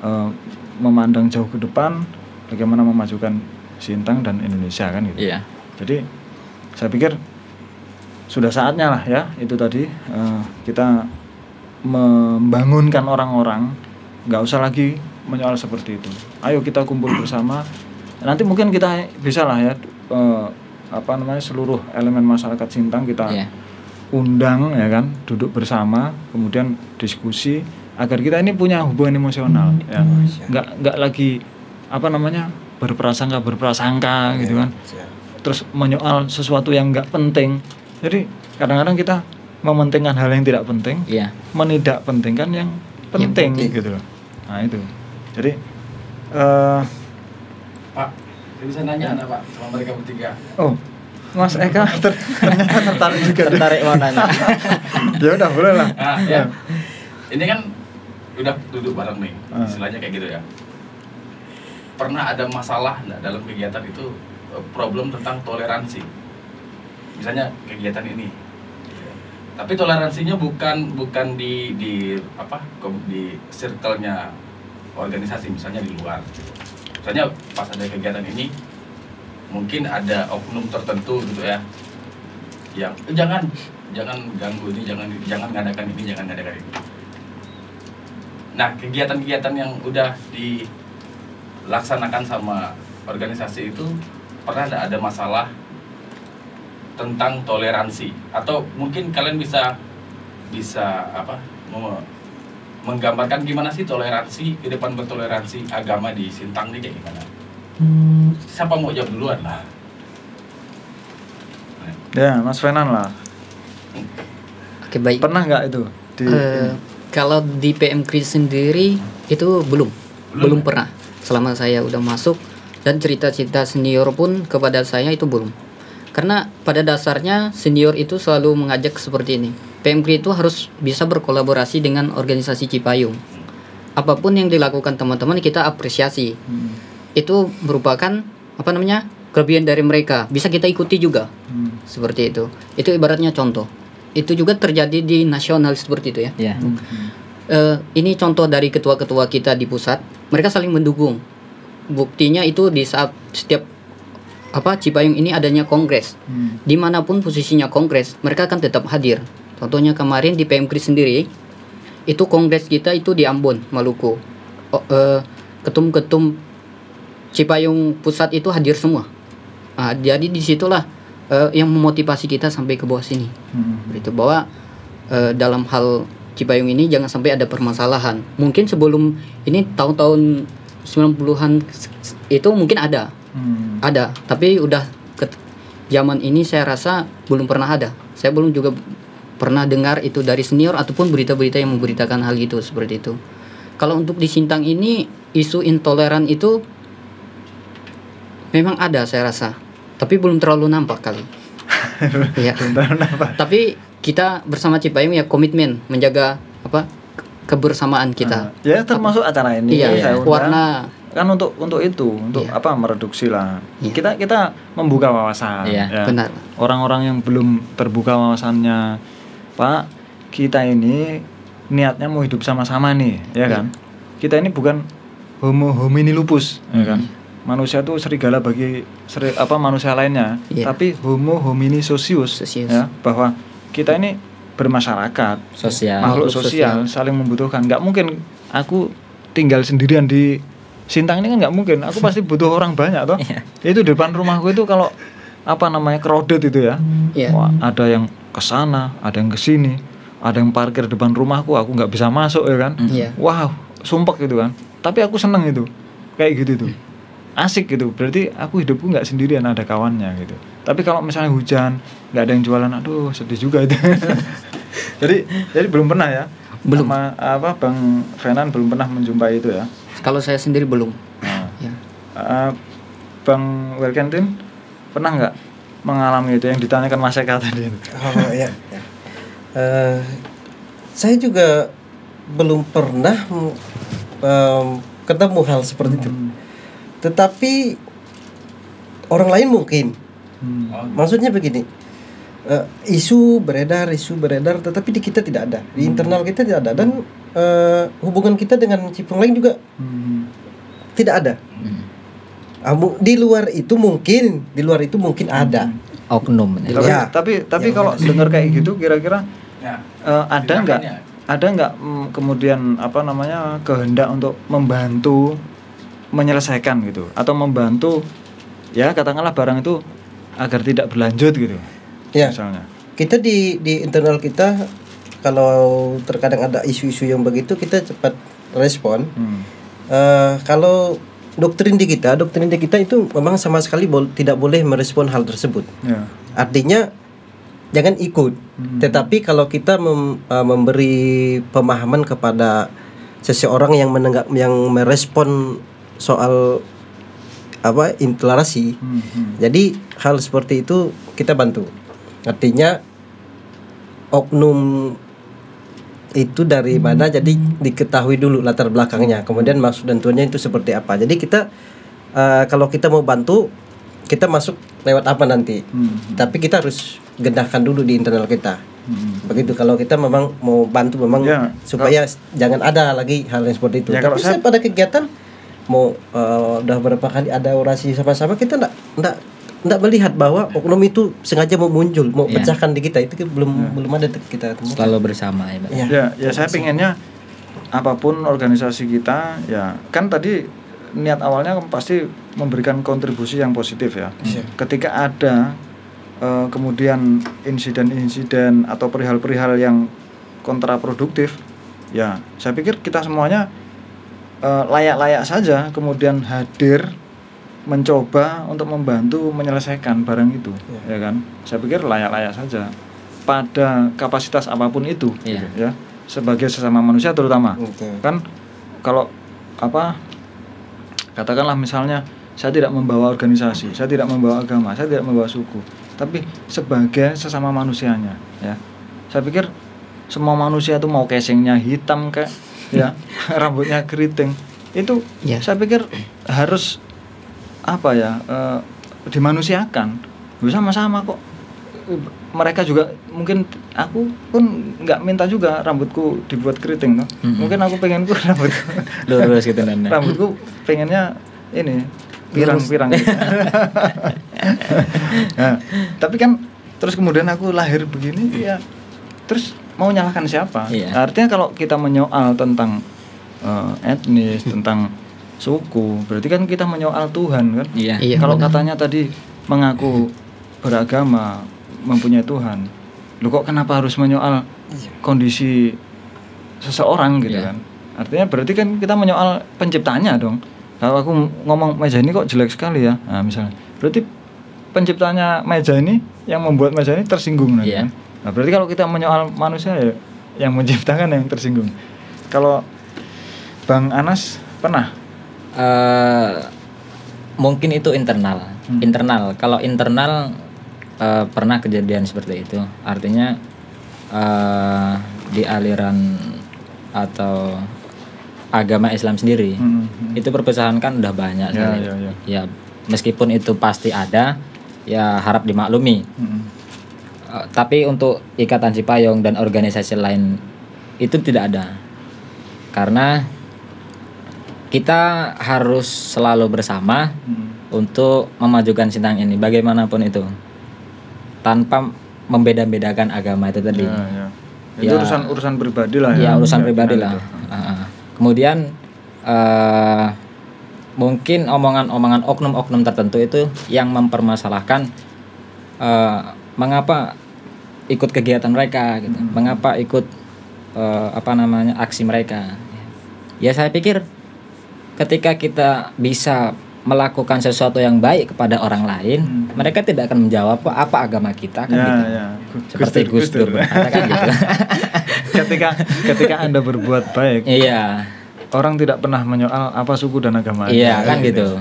C: eh, memandang jauh ke depan bagaimana memajukan Sintang dan Indonesia kan gitu
D: Iya.
C: jadi saya pikir sudah saatnya lah ya itu tadi eh, kita membangunkan orang-orang nggak usah lagi menyoal seperti itu ayo kita kumpul bersama nanti mungkin kita bisa lah ya eh, apa namanya seluruh elemen masyarakat Sintang kita
D: Iya.
C: Undang ya kan duduk bersama kemudian diskusi agar kita ini punya hubungan emosional ya nggak nggak lagi apa namanya berprasangka berprasangka gitu kan
A: Siap.
C: terus menyoal sesuatu yang nggak penting jadi kadang-kadang kita mementingkan hal yang tidak penting
D: Iya.
C: menidak pentingkan yang penting,
A: penting.
C: gitu loh nah itu jadi eh
E: Pak, saya bisa nanya anda Pak sama mereka bertiga.
C: oh Mas Eka ter- ternyata tertarik juga deh.
D: Tertarik mau nanya.
C: ya udah boleh lah
E: Nah, ya. Ini kan udah duduk bareng nih,
C: Ah.
E: istilahnya kayak gitu ya. Pernah ada masalah nggak dalam kegiatan itu eh, problem tentang toleransi? Misalnya kegiatan ini. Tapi toleransinya bukan bukan di di apa di circle-nya organisasi misalnya di luar. Misalnya pas ada kegiatan ini mungkin ada oknum tertentu gitu ya yang "Eh, jangan jangan ganggu ini jangan jangan ngadakan ini jangan ngadakan ini. Nah kegiatan-kegiatan yang udah dilaksanakan sama organisasi itu pernah ada ada masalah tentang toleransi? Atau mungkin kalian bisa bisa apa menggambarkan gimana sih toleransi ke depan bertoleransi agama di Sintang ini kayak gimana siapa mau jawab duluan lah
C: ya Mas Fenan lah
B: Oke baik.
C: pernah nggak itu di
B: Eh, kalau di PM Kris sendiri itu belum, belum, pernah. Selama saya udah masuk dan cerita-cerita senior pun kepada saya itu belum. Karena pada dasarnya senior itu selalu mengajak seperti ini. PM Kris itu harus bisa berkolaborasi dengan organisasi Cipayung. Apa pun yang dilakukan teman-teman kita apresiasi.
C: Hmm.
B: Itu merupakan apa namanya kelebihan dari mereka. Bisa kita ikuti juga.
C: Hmm.
B: seperti itu. Itu ibaratnya contoh. Itu juga terjadi di nasional seperti itu ya.
D: Ya.
B: Eh, ini contoh dari ketua-ketua kita di pusat. Mereka saling mendukung. Buktinya itu di saat setiap apa Cipayung ini adanya kongres.
C: Hmm.
B: di mana pun posisinya kongres mereka akan tetap hadir. Contohnya kemarin di PMK sendiri itu kongres kita itu di Ambon Maluku. Oh, eh, ketum-ketum Cipayung pusat itu hadir semua Nah, jadi di situlah eh, yang memotivasi kita sampai ke bawah sini
C: Hmm.
B: itu bahwa eh, dalam hal Cipayung ini jangan sampai ada permasalahan. Mungkin sebelum ini tahun-tahun 90-an itu mungkin ada,
C: Hmm.
B: ada, tapi udah ke zaman ini saya rasa belum pernah ada. Saya belum juga pernah dengar itu dari senior ataupun berita-berita yang memberitakan hal itu seperti itu. Kalau untuk di Sintang ini isu intoleran itu memang ada saya rasa, tapi belum terlalu nampak kali. Iya. Tapi kita bersama Cipayung ya komitmen menjaga apa ke- kebersamaan kita.
C: ya termasuk acara ini
B: Iya,
C: saya undang.
B: warna
C: kan untuk untuk itu untuk
B: Iya.
C: apa mereduksi lah
B: Iya.
C: kita kita membuka wawasan
D: Iya,
C: ya.
B: benar.
C: orang-orang yang belum terbuka wawasannya pak kita ini niatnya mau hidup sama-sama nih ya
B: Iya.
C: kan kita ini bukan homo homini lupus ya kan manusia itu serigala bagi seri, apa manusia lainnya.
B: Iya.
C: tapi homo homini socius,
B: Socius.
C: ya bahwa kita ini bermasyarakat
D: sosial.
C: makhluk
B: Makhluk
C: sosial, saling membutuhkan. Nggak mungkin aku tinggal sendirian di Sintang ini kan nggak mungkin. Aku pasti butuh orang banyak toh.
B: Iya.
C: itu depan rumahku itu kalau apa namanya crowded itu ya.
B: Iya.
C: Wah, ada yang ke sana ada yang ke sini ada yang parkir depan rumahku aku nggak bisa masuk ya kan.
B: Iya.
C: wow sumpek gitu kan. Tapi aku seneng itu. Kayak gitu tuh asik gitu berarti aku hidupku nggak sendirian ada kawannya gitu tapi kalau misalnya hujan nggak ada yang jualan aduh sedih juga itu jadi jadi belum pernah ya
B: Belum.
C: sama apa bang Fenan belum pernah menjumpai itu ya
B: Kalau saya sendiri belum.
C: Nah,
B: Ya.
C: eh, bang Welkentin pernah nggak mengalami itu yang ditanyakan Mas Eka tadi itu
A: Oh ya. ya. Eh, saya juga belum pernah em, ketemu hal seperti itu. Tetapi orang lain mungkin.
C: Hmm.
E: Oh,
A: Maksudnya begini. eh, isu beredar, isu beredar, tetapi di kita tidak ada. Di internal kita tidak ada dan eh, hubungan kita dengan Cipung lain juga
C: Hmm.
A: tidak ada. Ah, mu- di luar itu mungkin, di luar itu mungkin ada.
D: oknum ya.
C: Tapi,
A: Ya.
C: tapi tapi
A: Ya,
C: kalau
A: benar.
C: dengar kayak gitu kira-kira
E: ya.
C: eh, ada nggak ada nggak mm, kemudian apa namanya kehendak untuk membantu menyelesaikan gitu atau membantu ya katakanlah barang itu agar tidak berlanjut gitu
A: Ya.
C: misalnya
A: kita di di internal kita kalau terkadang ada isu-isu yang begitu kita cepat respon
C: Hmm.
A: Eh, kalau doktrin di kita doktrin di kita itu memang sama sekali bol- tidak boleh merespon hal tersebut
C: ya
A: artinya jangan ikut
C: Hmm.
A: tetapi kalau kita mem- eh, memberi pemahaman kepada seseorang yang menenggak yang merespon soal apa intoleransi
C: Hmm, hmm.
A: jadi hal seperti itu kita bantu. Artinya oknum itu dari mana jadi diketahui dulu latar belakangnya. Kemudian maksud dan tujuannya itu seperti apa. Jadi kita eh, kalau kita mau bantu kita masuk lewat apa nanti.
C: Hmm,
A: Tapi kita harus gendahkan dulu di internal kita.
C: hmm.
A: Begitu kalau kita memang mau bantu memang
C: Ya,
A: supaya jangan ada lagi hal yang seperti itu.
C: Ya, kalau
A: Tapi
C: saya-
A: saya pada kegiatan mau eh, udah berapa kali ada orasi sama-sama kita enggak enggak enggak melihat bahwa oknum itu sengaja mau muncul, mau
D: Ya.
A: pecahkan di kita itu belum belum ada kita temukan.
D: selalu bersama ya.
A: Ya.
C: ya ya saya pengennya apa pun organisasi kita ya kan tadi niat awalnya pasti memberikan kontribusi yang positif ya
A: Iya.
C: ketika ada eh, kemudian insiden-insiden atau perihal-perihal yang kontraproduktif ya saya pikir kita semuanya layak-layak saja kemudian hadir mencoba untuk membantu menyelesaikan barang itu ya kan? Saya pikir layak-layak saja pada kapasitas apa pun
D: itu
C: gitu, ya sebagai sesama manusia terutama.
A: Oke.
C: kan kalau apa katakanlah misalnya saya tidak membawa organisasi saya tidak membawa agama saya tidak membawa suku tapi sebagai sesama manusianya ya. Saya pikir semua manusia itu mau casingnya hitam kayak ya rambutnya keriting itu
B: Ya.
C: saya pikir harus apa ya eh, dimanusiakan bisa sama-sama kok mereka juga mungkin aku pun nggak minta juga rambutku dibuat keriting tuh
D: Mm-mm.
C: mungkin aku pengenku rambutku
D: lurus gitu dan
C: rambutku pengennya ini pirang-pirang gitu. nah, tapi kan terus kemudian aku lahir begini ya terus mau nyalahkan siapa?
D: Iya.
C: artinya kalau kita menyoal tentang eh, etnis tentang suku berarti kan kita menyoal Tuhan kan?
D: Iya.
B: Iya,
C: kalau
B: benar.
C: katanya tadi mengaku beragama mempunyai Tuhan lu kok kenapa harus menyoal kondisi seseorang gitu
D: Iya.
C: kan? Artinya berarti kan kita menyoal penciptanya dong. Kalau aku ngomong meja ini kok jelek sekali ya. Nah misalnya. Berarti penciptanya meja ini yang membuat meja ini tersinggung nanti
D: Iya.
C: kan nah berarti kalau kita menyoal manusia ya yang menciptakan yang tersinggung kalau Bang Anas pernah
D: Eh, mungkin itu internal
C: Hmm.
D: internal kalau internal eh, pernah kejadian seperti itu artinya eh, di aliran atau agama Islam sendiri
C: Hmm, hmm.
D: itu perpecahan kan udah banyak
C: Ya,
D: sekali.
C: ya, ya.
D: ya meskipun itu pasti ada ya harap dimaklumi
C: Hmm.
D: Eh, tapi untuk ikatan Cipayung dan organisasi lain itu tidak ada karena kita harus selalu bersama
C: Hmm.
D: untuk memajukan Sintang ini bagaimanapun itu tanpa membeda-bedakan agama itu tadi
C: Ya, ya. Itu
D: Ya.
C: urusan urusan pribadi lah
D: ya
C: ya.
D: urusan
C: Ya,
D: pribadi
C: benar
D: lah. Ah, ah. kemudian eh, mungkin omongan-omongan oknum-oknum tertentu itu yang mempermasalahkan eh, mengapa ikut kegiatan mereka gitu
C: Hmm.
D: mengapa ikut eh, apa namanya aksi mereka ya saya pikir ketika kita bisa melakukan sesuatu yang baik kepada orang lain
C: Hmm.
D: mereka tidak akan menjawab apa agama kita kan
C: Ya,
D: gitu
C: ya.
D: seperti Gus Dur katakan gitu
C: ketika ketika Anda berbuat baik,
D: iya
C: orang tidak pernah menyoal apa suku dan agama.
D: Iya kan gitu.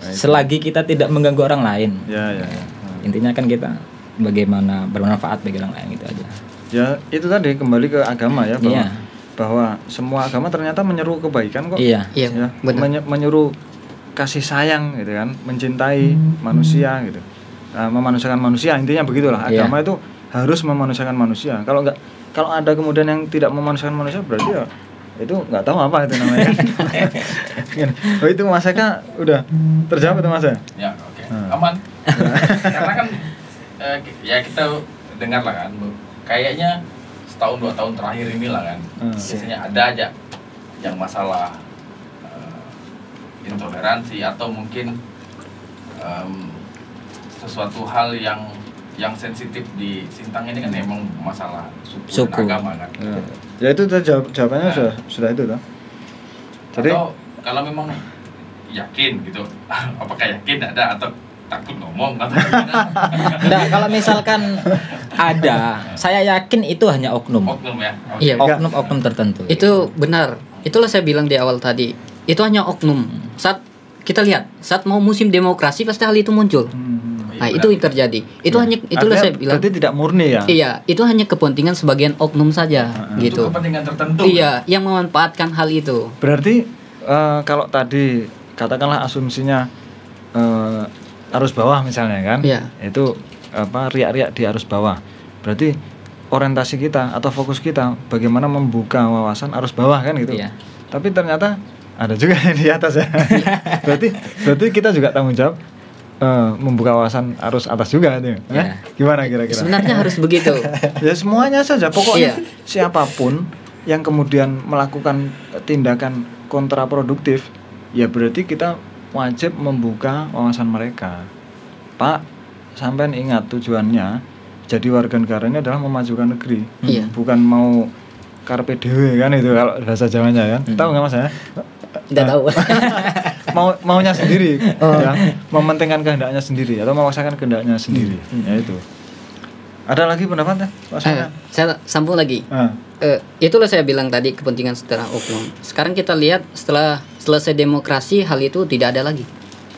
D: Selagi kita tidak mengganggu orang lain,
C: Ya, ya. ya.
D: intinya kan kita bagaimana bermanfaat bagi orang lain gitu aja.
C: Ya, itu tadi kembali ke agama ya bahwa
D: Iya.
C: bahwa semua agama ternyata menyeru kebaikan kok.
D: Iya.
B: Iya,
C: Ya,
B: benar.
C: menye- menyuruh kasih sayang gitu kan, mencintai manusia gitu. Nah, memanusiakan manusia intinya begitulah.
D: Iya.
C: Agama itu harus memanusiakan manusia. Kalau enggak kalau ada kemudian yang tidak memanusiakan manusia berarti ya itu nggak tahu apa itu namanya. oh itu Mas Eka udah terjawab itu Mas ya?
E: Ya, oke.
C: Hmm.
E: Aman. Karena kan eh, ya kita dengar lah kan, kayaknya setahun dua tahun terakhir ini lah kan,
C: Hmm.
E: biasanya ada aja yang masalah eh, intoleransi atau mungkin em, sesuatu hal yang yang sensitif di Sintang ini kan emang masalah suku,
D: Suku.
E: dan agama kan.
C: Ya, ya itu jawab, jawabannya
E: Nah.
C: sudah sudah itu toh. Jadi
E: atau kalau memang yakin gitu, apakah yakin ada atau takut ngomong atau?
D: Enggak, kalau misalkan ada, saya yakin itu hanya oknum.
E: oknum ya. Oke.
B: Iya.
D: Oknum-oknum tertentu.
B: Itu benar. Itulah saya bilang di awal tadi. Itu hanya oknum. Saat kita lihat, saat mau musim demokrasi pasti hal itu muncul.
C: Hmm.
B: Nah,
E: Iya,
B: itu
E: benar.
B: yang terjadi. Itu
C: Ya.
B: hanya itulah
C: Artinya
B: saya bilang.
C: Berarti tidak murni ya?
B: Iya, itu hanya kepentingan sebagian oknum saja
C: Heeh.
E: Itu
B: gitu.
E: kepentingan tertentu.
B: Iya, yang memanfaatkan hal itu.
C: Berarti eh, kalau tadi katakanlah asumsinya arus bawah misalnya kan,
B: Iya.
C: itu apa riak-riak di arus bawah. Berarti orientasi kita atau fokus kita bagaimana membuka wawasan arus bawah kan gitu.
D: Iya.
C: Tapi ternyata ada juga yang di atas ya. berarti berarti kita juga tanggung jawab eh, membuka wawasan arus atas juga itu.
D: Iya.
C: Eh? Gimana kira-kira?
B: Sebenarnya harus begitu.
C: ya semuanya saja pokoknya
B: Iya.
C: siapa pun yang kemudian melakukan tindakan kontraproduktif ya berarti kita wajib membuka wawasan mereka. Pak sampean ingat tujuannya jadi warga negara ini adalah memajukan negeri.
B: Iya.
C: bukan mau karpe dewe kan itu kalau bahasa Jawanya kan. Tahu nggak mas ya?
B: Tidak tahu.
C: mau maunya sendiri ya. Mementingkan kehendaknya sendiri atau memaksakan kehendaknya sendiri. Ya itu. Ada lagi pendapatnya
B: Eh, saya sambung lagi.
C: Ah.
B: Eh, itulah saya bilang tadi kepentingan setelah oknum. Sekarang kita lihat setelah selesai demokrasi hal itu tidak ada lagi.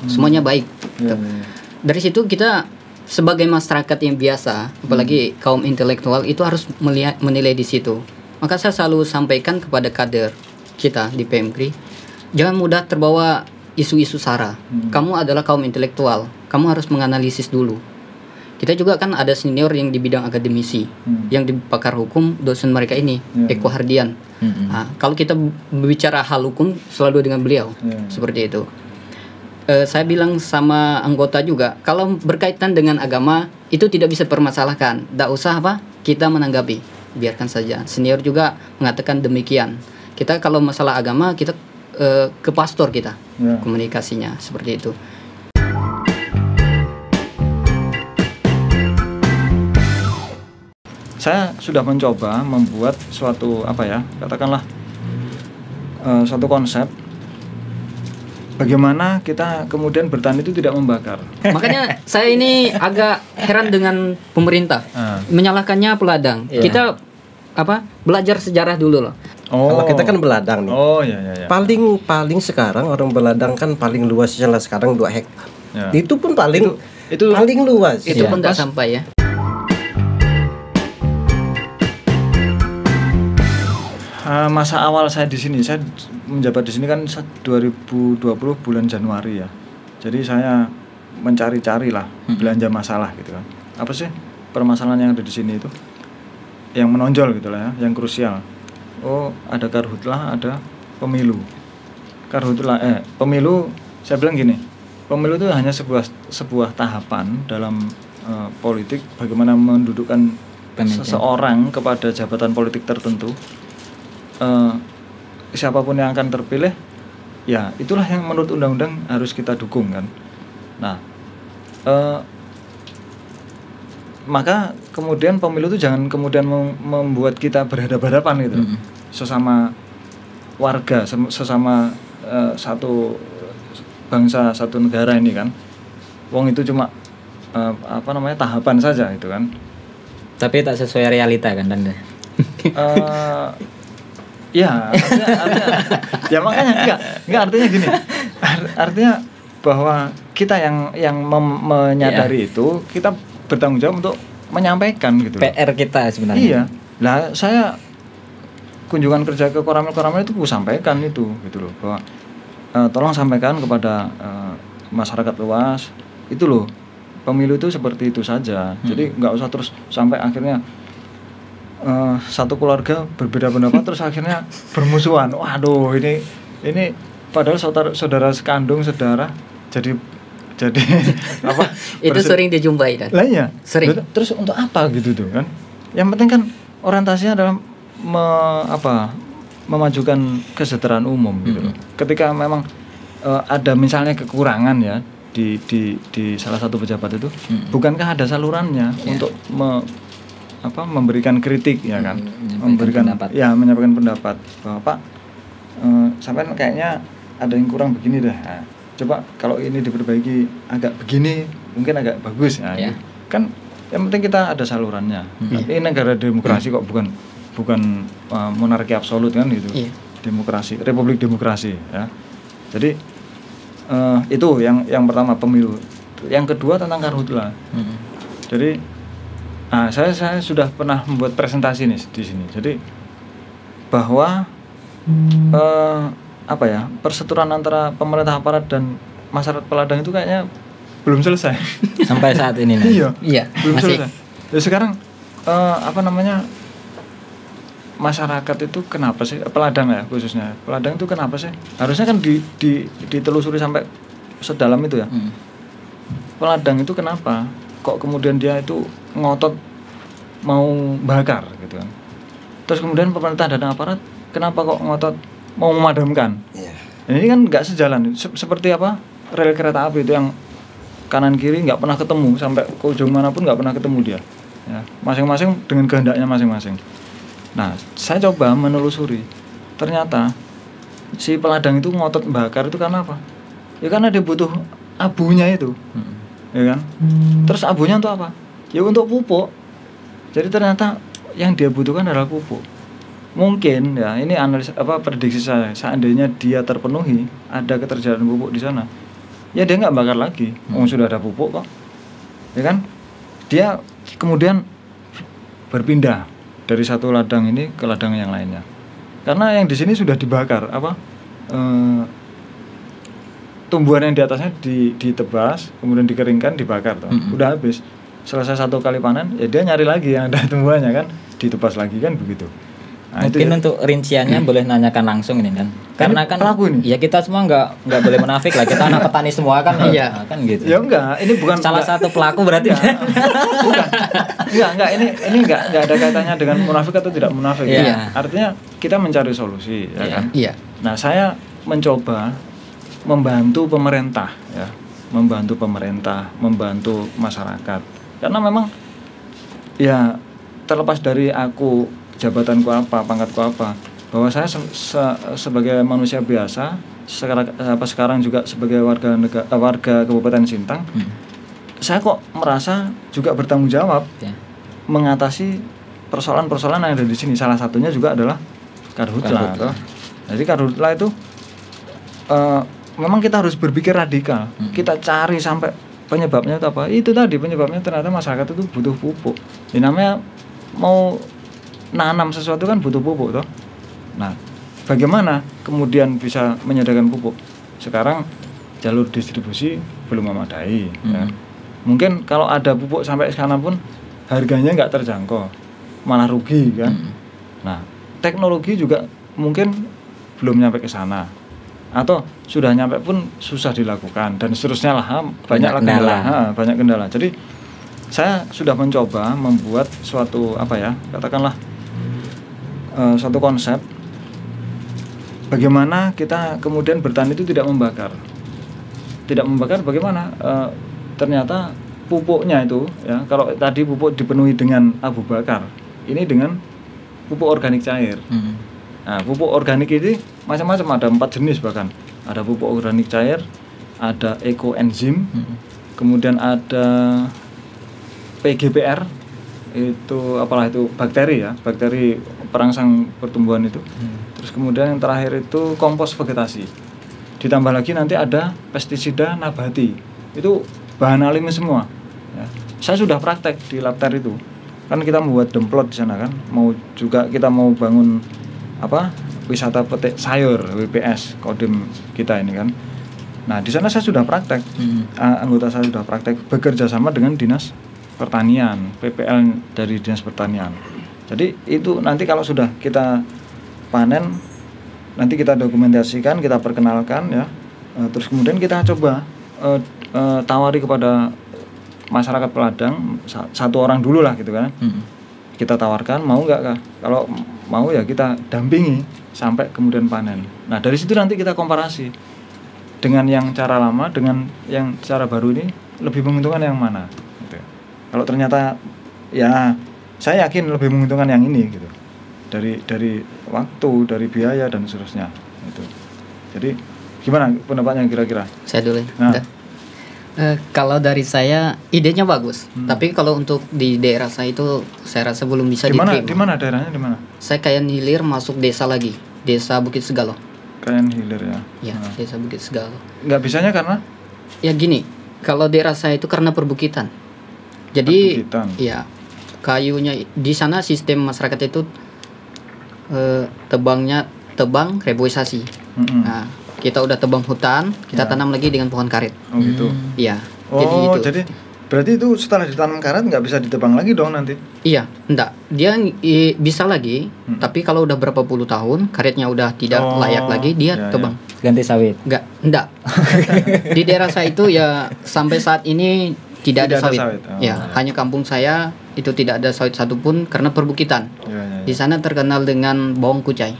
B: Semuanya baik.
C: Ya,
B: Tuh.
C: ya.
B: Dari situ kita sebagai masyarakat yang biasa, apalagi kaum intelektual itu harus melihat menilai di situ. Maka saya selalu sampaikan kepada kader kita di PMKRI, jangan mudah terbawa isu-isu sara.
C: Hmm.
B: Kamu adalah kaum intelektual. Kamu harus menganalisis dulu. Kita juga kan ada senior yang di bidang akademisi,
C: Hmm.
B: yang di pakar hukum dosen mereka ini,
C: Ya.
B: Eko Hardian.
D: Mm-mm.
B: Nah, kalau kita berbicara hal hukum selalu dengan beliau
C: Ya.
B: seperti itu. Eh, saya bilang sama anggota juga, kalau berkaitan dengan agama itu tidak bisa permasalahkan. Tidak usah apa kita menanggapi, biarkan saja. Senior juga mengatakan demikian. Kita kalau masalah agama kita eh, ke pastor kita
C: Ya.
B: komunikasinya seperti itu.
C: Saya sudah mencoba membuat suatu apa ya katakanlah eh, suatu konsep bagaimana kita kemudian bertani itu tidak membakar
B: Makanya saya ini agak heran dengan pemerintah
C: Ah.
B: menyalahkannya peladang.
D: Iya.
B: Kita apa belajar sejarah dulu loh.
A: Kalau kita kan beladang nih.
C: oh ya ya ya
A: Paling paling sekarang orang beladang kan paling luasnya lah sekarang 2 hektar.
C: Ya.
A: Itu pun paling
C: itu-
A: paling luas.
B: Itu
D: Iya.
B: pun tidak
C: Pas-
B: sampai ya.
C: Eh, masa awal saya di sini saya menjabat di sini kan sa- 2020 bulan Januari ya. Jadi saya mencari-cari lah belanja masalah gitu kan. Apa sih permasalahan yang ada di sini itu? Yang menonjol gitu lah ya yang krusial. Oh ada karhutlah ada pemilu. Karhutlah eh pemilu saya bilang gini pemilu itu hanya sebuah sebuah tahapan dalam eh, politik bagaimana mendudukkan
D: Pemimpin.
C: seseorang kepada jabatan politik tertentu eh, siapa pun yang akan terpilih ya itulah yang menurut undang-undang harus kita dukung kan nah eh, maka kemudian pemilu itu jangan kemudian mem- membuat kita berhadapan-hadapan gitu
D: Mm.
C: sesama warga sesama eh, satu bangsa satu negara ini kan wong itu cuma eh, apa namanya tahapan saja itu kan
D: Tapi tak sesuai realita kan Tanda.
C: Eh, ya artinya, artinya. Ya makanya enggak enggak artinya gini. Ar- artinya bahwa kita yang yang mem- menyadari itu kita bertanggung jawab untuk menyampaikan gitu loh.
D: PR kita sebenarnya.
C: iya. Lah saya kunjungan kerja ke koramil koramil itu gue sampaikan itu gitu loh bahwa eh, tolong sampaikan kepada eh, masyarakat luas itu loh. Pemilu itu seperti itu saja. Jadi nggak usah terus sampai akhirnya eh, satu keluarga berbeda pendapat terus akhirnya bermusuhan waduh ini ini padahal saudara saudara sekandung saudara jadi jadi apa
B: Itu sering dijumpai kan.
C: lah iya
B: Sering.
C: Terus untuk apa gitu tuh kan yang penting kan orientasinya adalah me- apa memajukan kesejahteraan umum gitu loh ketika memang eh, ada misalnya kekurangan ya di di di salah satu pejabat itu
D: Mm.
C: bukankah ada salurannya untuk me- apa memberikan kritik ya kan
D: menyampaikan
C: memberikan
D: pendapat.
C: ya menyampaikan pendapat bahwa pak eh, sampai kayaknya ada yang kurang begini dah Nah, coba kalau ini diperbaiki agak begini mungkin agak bagus nah,
D: Ya.
C: gitu. kan yang penting kita ada salurannya
D: Hmm.
C: ini negara demokrasi kok bukan bukan eh, monarki absolut kan gitu
B: Iya.
C: demokrasi republik demokrasi ya jadi eh, itu yang yang pertama pemilu yang kedua tentang karhutla
D: Mm.
C: jadi nah, saya saya sudah pernah membuat presentasi nih di sini. Jadi bahwa eh, apa ya perseturuan antara pemerintah aparat dan masyarakat peladang itu kayaknya belum selesai.
D: Sampai saat ini. Nan.
C: iya.
B: Iya,
C: belum
B: masih.
C: selesai. Jadi sekarang eh, apa namanya masyarakat itu kenapa sih peladang ya khususnya? Peladang itu kenapa sih? Harusnya kan di, di ditelusuri sampai sedalam itu ya.
D: Mm.
C: peladang itu kenapa? Kok kemudian dia itu ngotot mau bakar gitu kan. Terus kemudian pemerintah dan aparat kenapa kok ngotot mau memadamkan?
A: Iya.
C: ini kan nggak sejalan. Se- seperti apa? Rel kereta api itu yang kanan kiri nggak pernah ketemu sampai ke ujung mana pun nggak pernah ketemu dia. Ya masing-masing dengan kehendaknya masing-masing. Nah saya coba menelusuri. Ternyata si peladang itu ngotot bakar itu karena apa? Ya karena dia butuh abunya itu.
D: Mm.
C: ya kan? Terus abunya untuk apa ya untuk pupuk. Jadi ternyata yang dia butuhkan adalah pupuk. Mungkin ya ini analisa apa prediksi saya. Seandainya dia terpenuhi ada ketersediaan pupuk di sana ya dia nggak bakar lagi. Oh, sudah ada pupuk kok. Ya kan? Dia kemudian berpindah dari satu ladang ini ke ladang yang lainnya. Karena yang di sini sudah dibakar apa eh, tumbuhan yang di atasnya di ditebas kemudian dikeringkan dibakar tuh
D: Mm-mm.
C: udah habis selesai satu kali panen ya dia nyari lagi yang ada tumbuhannya kan ditebas lagi kan begitu nah, itu
D: Mungkin
C: ya.
D: untuk rinciannya boleh nanyakan langsung ini kan. Karena kan
C: pelaku ini?
D: ya kita semua nggak nggak boleh munafik lah. Kita anak petani semua kan.
B: Iya.
D: Nah, kan gitu.
C: ya enggak ini bukan
D: Salah
C: enggak-
D: satu pelaku berarti.
C: bukan enggak enggak ini ini enggak enggak ada kaitannya dengan munafik atau tidak munafik
D: Iya.
C: ya. artinya kita mencari solusi ya
D: Iya.
C: kan
B: Iya.
C: Nah, saya mencoba membantu pemerintah ya, membantu pemerintah, membantu masyarakat. Karena memang ya terlepas dari aku jabatanku apa, pangkatku apa, bahwa saya se- se- sebagai manusia biasa, sekarang apa sekarang juga sebagai warga negara warga Kabupaten Sintang,
D: Hmm.
C: saya kok merasa juga bertanggung jawab
D: Ya.
C: mengatasi persoalan-persoalan yang ada di sini. Salah satunya juga adalah karhutla. Jadi karhutla itu eh, memang kita harus berpikir radikal.
D: Hmm.
C: Kita cari sampai penyebabnya itu apa? Itu tadi penyebabnya ternyata masyarakat itu butuh pupuk. Ini namanya mau nanam sesuatu kan butuh pupuk toh. Nah, bagaimana kemudian bisa menyediakan pupuk? Sekarang jalur distribusi belum memadai. ya.
D: Hmm.
C: Mungkin kalau ada pupuk sampai sekarang pun harganya nggak terjangkau, malah rugi kan.
D: Hmm.
C: Nah, teknologi juga mungkin belum nyampe ke sana. Atau sudah nyampe pun susah dilakukan dan seterusnya lah, ha, banyak lah
D: kendala.
C: ha, banyak kendala. Jadi saya sudah mencoba membuat suatu apa ya, katakanlah eh, suatu konsep bagaimana kita kemudian bertani itu tidak membakar. Tidak membakar bagaimana? Eh, ternyata pupuknya itu ya, kalau tadi pupuk dipenuhi dengan abu bakar, ini dengan pupuk organik cair.
D: Hmm.
C: Nah, pupuk organik ini macam-macam ada empat jenis bahkan. Ada pupuk organik cair, ada ekoenzim,
D: Hmm.
C: kemudian ada PGPR itu apalah itu bakteri ya, bakteri perangsang pertumbuhan itu. Terus kemudian yang terakhir itu kompos vegetasi. Ditambah lagi nanti ada pestisida nabati. Itu bahan alami semua. Ya. Saya sudah praktek di labter itu. Kan kita membuat demplot di sana kan, mau juga kita mau bangun apa wisata petik sayur WPS kodim kita ini kan. Nah di sana saya sudah praktek
D: Hmm.
C: A- anggota saya sudah praktek bekerja sama dengan dinas pertanian PPL dari dinas pertanian jadi itu nanti kalau sudah kita panen nanti kita dokumentasikan kita perkenalkan ya Eh, terus kemudian kita coba eh, eh, tawari kepada masyarakat peladang sa- satu orang dulu lah gitu kan
D: Hmm.
C: kita tawarkan mau nggak kah kalau mau ya kita dampingi sampai kemudian panen nah dari situ nanti kita komparasi dengan yang cara lama dengan yang cara baru ini lebih menguntungkan yang mana gitu. kalau ternyata ya saya yakin lebih menguntungkan yang ini gitu dari dari waktu dari biaya dan seterusnya itu jadi gimana pendapatnya kira-kira
B: Saya dulu. ya.
C: Nah.
B: Eh, kalau dari saya idenya bagus,
C: Hmm.
B: tapi kalau untuk di daerah saya itu saya rasa belum bisa
C: di mana
B: diterima.
C: di mana daerahnya di mana
B: Saya kayak nilir masuk desa lagi, desa Bukit Segalo.
C: kayak hilir ya
B: Ya,
C: Nah.
B: desa Bukit Segalo.
C: nggak bisanya karena
B: Ya gini, kalau daerah saya itu karena perbukitan. Jadi
C: Perbukitan.
B: ya kayunya di sana sistem masyarakat itu eh, tebangnya tebang reboisasi.
C: Mm-mm.
B: Nah, kita udah tebang hutan, kita
C: Ya.
B: tanam lagi dengan pohon karet.
C: oh gitu
B: Iya.
C: Oh,
B: jadi itu.
C: jadi berarti itu setelah ditanam karet nggak bisa ditebang lagi dong nanti?
B: Iya, enggak. Dia i- bisa lagi,
C: Hmm.
B: tapi kalau udah berapa puluh tahun karetnya udah tidak
C: Oh,
B: layak lagi, dia
C: ya,
B: tebang.
D: Ganti sawit.
B: Enggak, enggak. Di daerah saya itu ya sampai saat ini tidak,
C: Tidak
B: ada
C: ada
B: sawit.
C: sawit. Oh,
B: ya,
C: ya.
B: hanya kampung saya itu tidak ada sawit satupun karena perbukitan.
C: Ya, ya,
B: Di sana terkenal dengan bawang kucai.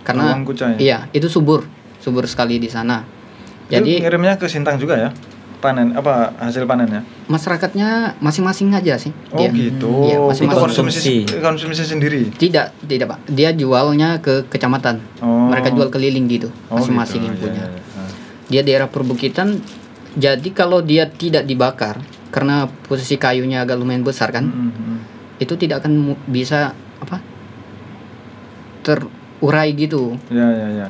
B: Karena
C: Bawang kucai.
B: Iya, itu subur. Subur sekali di sana.
C: Jadi
B: Jadi
C: ngirimnya ke Sintang juga ya? Panen apa hasil panennya?
B: masyarakatnya masing-masing aja sih.
C: Oh
B: dia.
C: gitu.
B: Iya,
C: itu
B: masing-masing.
C: konsumsi konsumsi sendiri.
B: Tidak, tidak pak. Dia jualnya ke kecamatan.
C: Oh.
B: Mereka jual keliling gitu,
C: Oh,
B: masing-masing
C: gitu.
B: yang
C: Ya,
B: punya.
C: ya, ya.
B: Dia daerah perbukitan. Jadi kalau dia tidak dibakar, karena posisi kayunya agak lumayan besar kan,
C: Mm, mm, mm.
B: itu tidak akan bisa apa terurai gitu.
C: Ya, ya, ya.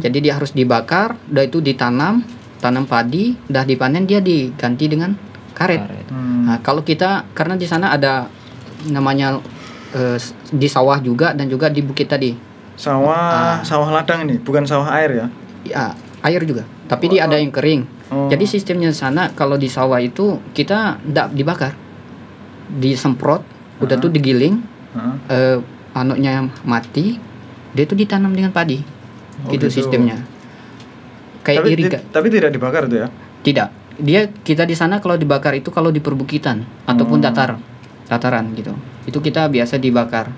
B: Jadi dia harus dibakar, udah itu ditanam, tanam padi, udah dipanen dia diganti dengan karet.
D: Karet.
C: Hmm.
B: Nah, kalau kita karena di sana ada namanya eh, di sawah juga dan juga di bukit tadi.
C: Sawah
B: Ah.
C: sawah ladang ini, bukan sawah air ya?
B: Ya, air juga, tapi dia ada yang kering.
C: Oh.
B: Jadi sistemnya di sana kalau di sawah itu kita tidak dibakar, disemprot, udah tuh digiling,
C: Heeh.
B: eh, anaknya mati, dia tuh ditanam dengan padi,
C: Oh,
B: gitu,
C: gitu.
B: sistemnya. Kayak
C: tapi,
B: iriga,
C: ti- tapi tidak dibakar itu ya
B: tidak. Dia kita di sana kalau dibakar itu kalau di perbukitan ataupun
C: Oh.
B: datar, dataran gitu. Itu kita biasa dibakar.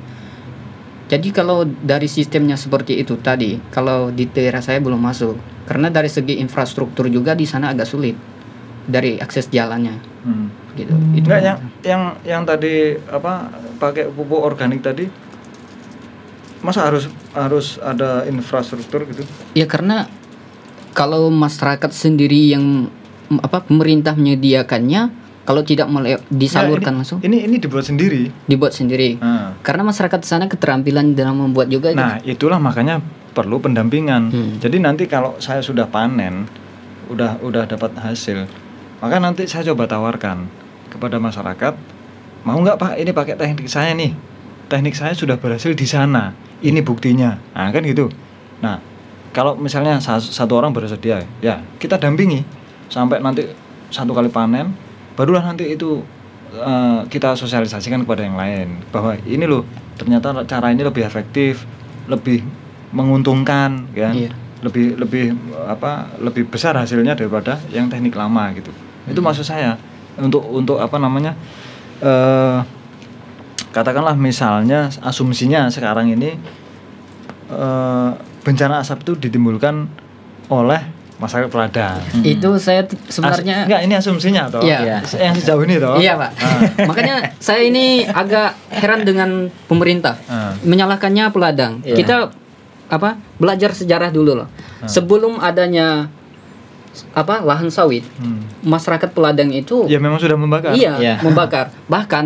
B: Jadi kalau dari sistemnya seperti itu tadi, kalau di daerah saya belum masuk, karena dari segi infrastruktur juga di sana agak sulit dari akses jalannya,
C: hmm.
B: gitu. Itu
C: Enggak yang yang yang tadi apa pakai pupuk organik tadi masa harus harus ada infrastruktur gitu?
B: Ya karena kalau masyarakat sendiri yang apa pemerintah menyediakannya, kalau tidak mele- disalurkan
C: Nah, ini,
B: langsung,
C: ini ini dibuat sendiri?
B: Dibuat sendiri.
C: nah,
B: Karena masyarakat di sana keterampilan dalam membuat juga itu.
C: nah itulah makanya perlu pendampingan.
B: Hmm.
C: jadi nanti kalau saya sudah panen udah udah dapat hasil maka nanti saya coba tawarkan kepada masyarakat mau nggak pak? Ini pakai teknik saya nih teknik saya sudah berhasil di sana. Ini buktinya. Nah kan gitu. Nah kalau misalnya sa- satu orang bersedia ya kita dampingi. Sampai nanti satu kali panen barulah nanti itu eh, kita sosialisasikan kepada yang lain. Bahwa ini loh ternyata cara ini lebih efektif lebih menguntungkan kan
B: Iya.
C: lebih lebih apa lebih besar hasilnya daripada yang teknik lama gitu. Itu maksud saya. Untuk untuk apa namanya eh katakanlah misalnya asumsinya sekarang ini eh bencana asap itu ditimbulkan oleh masyarakat peladang
B: Itu saya t-
C: As-
B: sebenarnya
C: enggak ini asumsinya toh
B: Iya.
C: yang sejauh ini toh
B: Iya pak.
C: Ah.
B: Makanya saya ini agak heran dengan pemerintah
C: Ah.
B: menyalahkannya peladang.
D: Iya.
B: Kita apa belajar sejarah dulu loh. Sebelum adanya apa lahan sawit,
C: Hmm.
B: masyarakat peladang itu
C: ya memang sudah membakar
B: iya
D: Iya.
B: membakar. Bahkan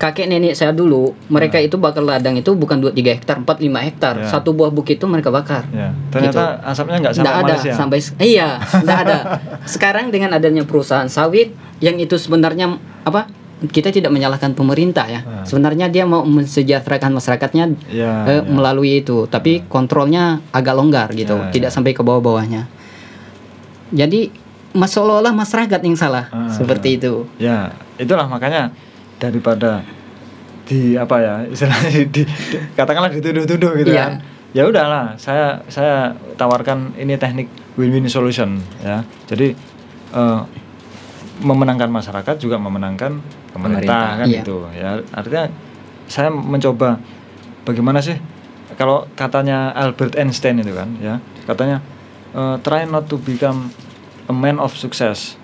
B: kakek nenek saya dulu mereka itu bakar ladang itu bukan 2 3 hektar, 4 5 hektar.
C: Ya.
B: Satu buah bukit itu mereka bakar.
C: ya ternyata asapnya nggak sampai
B: ada
C: Malaysia
B: sampai iya nggak ada sekarang dengan adanya perusahaan sawit yang itu sebenarnya apa kita tidak menyalahkan pemerintah ya
C: Ah.
B: sebenarnya dia mau mensejahterakan masyarakatnya
C: ya,
B: eh,
C: ya.
B: melalui itu tapi kontrolnya agak longgar gitu
C: Ya,
B: tidak
C: ya.
B: sampai ke bawah-bawahnya jadi seolah-olah masyarakat yang salah
C: Ah.
B: seperti itu
C: Ya, itulah makanya daripada di apa ya istilahnya di, di- katakanlah dituduh-tuduh gitu
B: Iya.
C: kan. Ya udahlah, saya saya tawarkan ini teknik win-win solution ya. Jadi eh, memenangkan masyarakat juga memenangkan pemerintah,
D: Pemerintah,
C: kan
B: iya.
C: gitu ya. Artinya saya mencoba bagaimana sih kalau katanya Albert Einstein itu kan ya, katanya eh, try not to become a man of success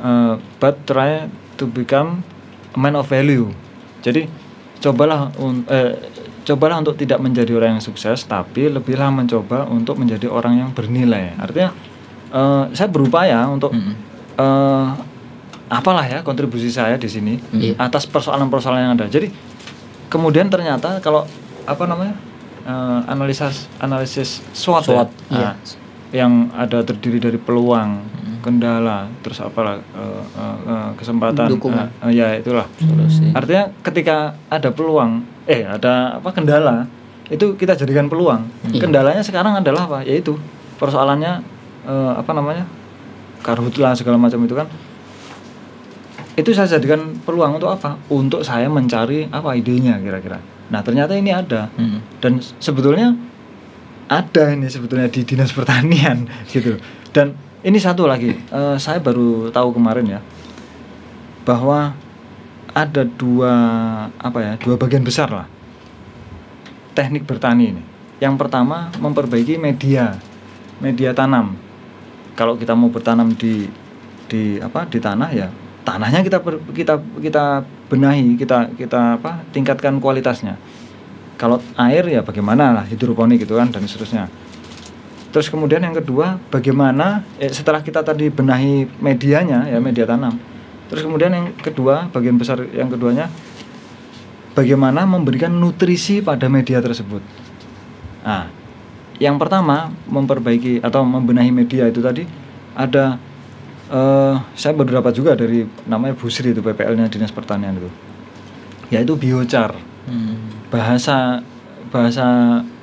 C: uh, but try to become man of value. Jadi cobalah un- eh, cobalah untuk tidak menjadi orang yang sukses, tapi lebihlah mencoba untuk menjadi orang yang bernilai. Artinya eh, saya berupaya untuk
D: Mm-mm.
C: eh, apalah ya kontribusi saya di sini
B: Iya.
C: atas persoalan-persoalan yang ada. Jadi kemudian ternyata kalau apa namanya eh, analisis analisis SWOT, ya,
D: SWOT,
B: iya.
C: nah, yang ada terdiri dari peluang, kendala, terus apalah eh, eh, eh, kesempatan,
B: Dukungan.
C: eh, eh, ya itulah.
D: Solusi.
C: Artinya ketika ada peluang, eh ada apa kendala, itu kita jadikan peluang.
B: Iya.
C: Kendalanya sekarang adalah apa? Yaitu persoalannya eh, apa namanya karhutlah segala macam itu kan. Itu saya jadikan peluang untuk apa? Untuk saya mencari apa idenya kira-kira. Nah ternyata ini ada
D: Mm.
C: dan sebetulnya ada ini sebetulnya di dinas pertanian gitu. Dan ini satu lagi, eh, saya baru tahu kemarin ya bahwa ada dua apa ya dua bagian besar lah teknik bertani ini. Yang pertama memperbaiki media media tanam. Kalau kita mau bertanam di di apa di tanah ya tanahnya kita per- kita kita benahi kita kita apa tingkatkan kualitasnya. Kalau air ya bagaimana lah hidroponik gitu kan dan seterusnya. Terus kemudian yang kedua bagaimana eh, setelah kita tadi benahi medianya ya media tanam. Terus kemudian yang kedua bagian besar yang keduanya bagaimana memberikan nutrisi pada media tersebut. Nah, yang pertama memperbaiki atau membenahi media itu tadi ada eh, saya baru dapat juga dari namanya Busri itu PPL-nya Dinas Pertanian itu. Yaitu biochar
D: Mm.
C: bahasa bahasa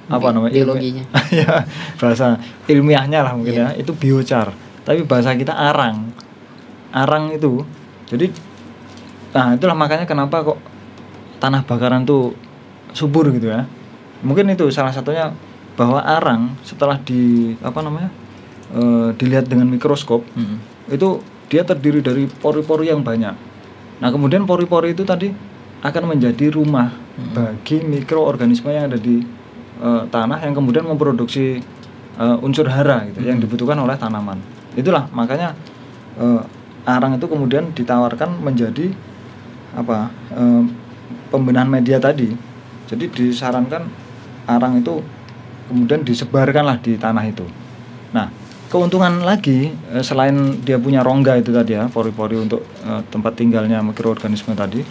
C: apa namanya?
B: Biologinya.
C: ya bahasa ilmiahnya lah mungkin ya. Itu biochar. Tapi bahasa kita arang. Arang itu jadi nah itulah makanya kenapa kok tanah bakaran tuh subur gitu ya. Mungkin itu salah satunya bahwa arang setelah di apa namanya eh, dilihat dengan mikroskop
D: Mm.
C: itu dia terdiri dari pori-pori yang banyak. Nah, kemudian pori-pori itu tadi akan menjadi rumah bagi mikroorganisme yang ada di eh, tanah yang kemudian memproduksi eh, unsur hara gitu yang dibutuhkan oleh tanaman. Itulah makanya eh, arang itu kemudian ditawarkan menjadi apa? eh, pembenahan media tadi. Jadi disarankan arang itu kemudian disebarkanlah di tanah itu. Nah, keuntungan lagi selain dia punya rongga itu tadi ya, pori-pori untuk eh, tempat tinggalnya mikroorganisme tadi.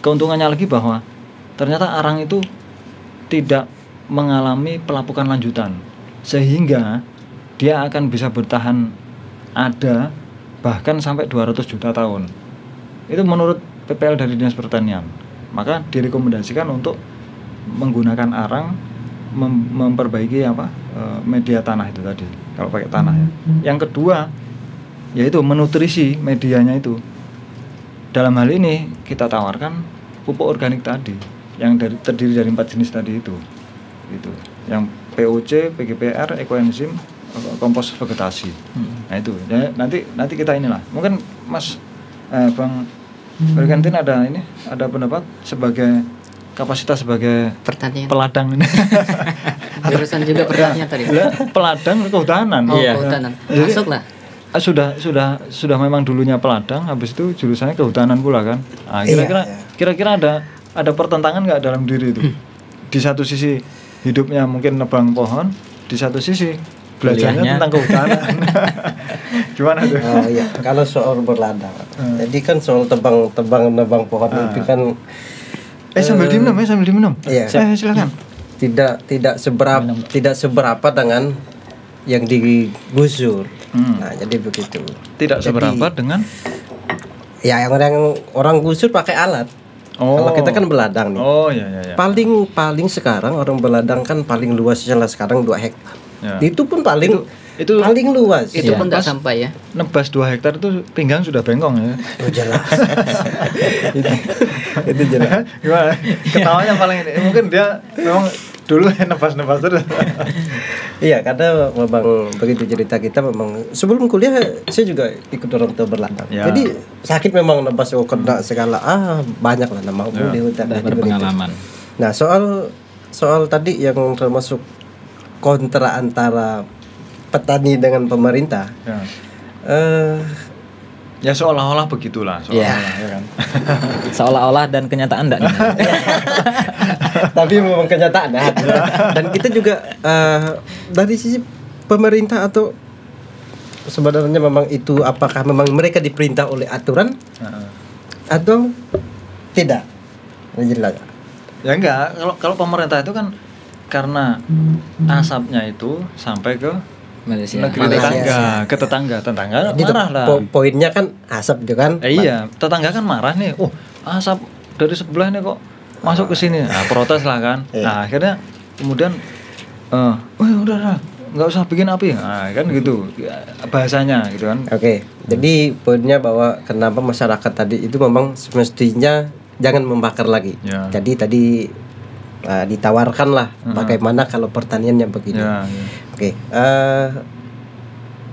C: Keuntungannya lagi bahwa ternyata arang itu tidak mengalami pelapukan lanjutan. Sehingga dia akan bisa bertahan ada bahkan sampai 200 juta tahun. Itu menurut PPL dari Dinas Pertanian. Maka direkomendasikan untuk menggunakan arang mem- memperbaiki apa eh, media tanah itu tadi kalau pakai tanah ya. Yang kedua yaitu menutrisi medianya itu. Dalam hal ini kita tawarkan pupuk organik tadi yang dari terdiri dari empat jenis tadi itu. Itu. Yang POC, PGPR, ekoenzim, kompos vegetasi. Nah itu. Ya, nanti nanti kita inilah. Mungkin Mas eh, Bang Bergantin ada ini ada pendapat sebagai kapasitas sebagai
B: Pertanian.
C: peladang ini.
B: Jurusan juga pertanian tadi.
C: Peladang kehutanan.
B: Oh,
D: Iya.
B: kehutanan.
C: Jadi-
B: Masuk lah.
C: Ah, sudah sudah sudah memang dulunya peladang habis itu jurusannya kehutanan pula kan nah, kira-kira
A: Iya, iya.
C: kira-kira ada ada pertentangan nggak dalam diri itu di satu sisi hidupnya mungkin nebang pohon di satu sisi belajarnya
D: Kuliahnya.
C: tentang kehutanan gimana tuh
A: Oh iya, kalau soal berladang.
C: Hmm.
A: Jadi kan soal tebang-tebang nebang pohon itu kan
C: eh sambil diminum ya sambil diminum
A: Iya.
C: eh silakan
A: tidak tidak seberapa tidak seberapa dengan yang digusur.
C: Hmm.
A: Nah, jadi begitu.
C: tidak
A: Jadi,
C: seberapa dengan
A: Ya yang orang orang gusur pakai alat.
C: Oh
A: Kalau kita kan beladang nih.
C: oh ya ya ya
A: Paling paling sekarang orang beladang kan paling luasnya lah sekarang 2 hektar.
C: Ya.
A: Itu pun paling
C: itu-
A: paling luas.
B: Itu
C: Iya.
B: pun tidak sampai ya.
C: nebas 2 hektar itu pinggang sudah bengkong ya
A: Oh, jelas. itu, itu jelas.
C: gimana ketawanya paling ini mungkin dia memang dulu nebas-nebas terus
A: Iya, karena memang begitu cerita kita memang sebelum kuliah saya juga ikut orang tua berladang.
C: Ya.
A: Jadi sakit memang nembas oh, kena segala ah banyak lah nama
C: Ya.
A: di hutan. Jadi begitu.
D: berpengalaman.
A: Nah soal soal tadi yang termasuk kontra antara petani dengan pemerintah.
C: ya.
A: eh
C: ya seolah-olah begitulah
A: Iya.
C: seolah-olah ya kan
D: Seolah-olah dan kenyataan enggak nih?
A: tapi memang kenyataan ya. Dan kita juga eh, dari sisi pemerintah atau sebenarnya memang itu apakah memang mereka diperintah oleh aturan
C: Heeh.
A: atau tidak? Jelas.
C: ya enggak kalau kalau pemerintah itu kan karena asapnya itu sampai ke
D: Malaysia.
C: negeri
A: Malaysia.
C: tetangga ke tetangga tetangga
A: Jadi
C: marah lah
A: po- poinnya kan asap juga kan.
C: Eh, iya tetangga kan marah nih oh asap dari sebelah nih kok masuk ke sini nah protes lah kan
A: Iya.
C: nah akhirnya kemudian eh oh udah udah nggak usah bikin api nah kan gitu Ya, bahasanya gitu kan
A: Oke, jadi poinnya bahwa kenapa masyarakat tadi itu memang semestinya jangan membakar lagi.
C: Ya.
A: Jadi tadi uh, ditawarkan lah bagaimana kalau pertaniannya begini.
C: ya, ya.
A: Oke, eh,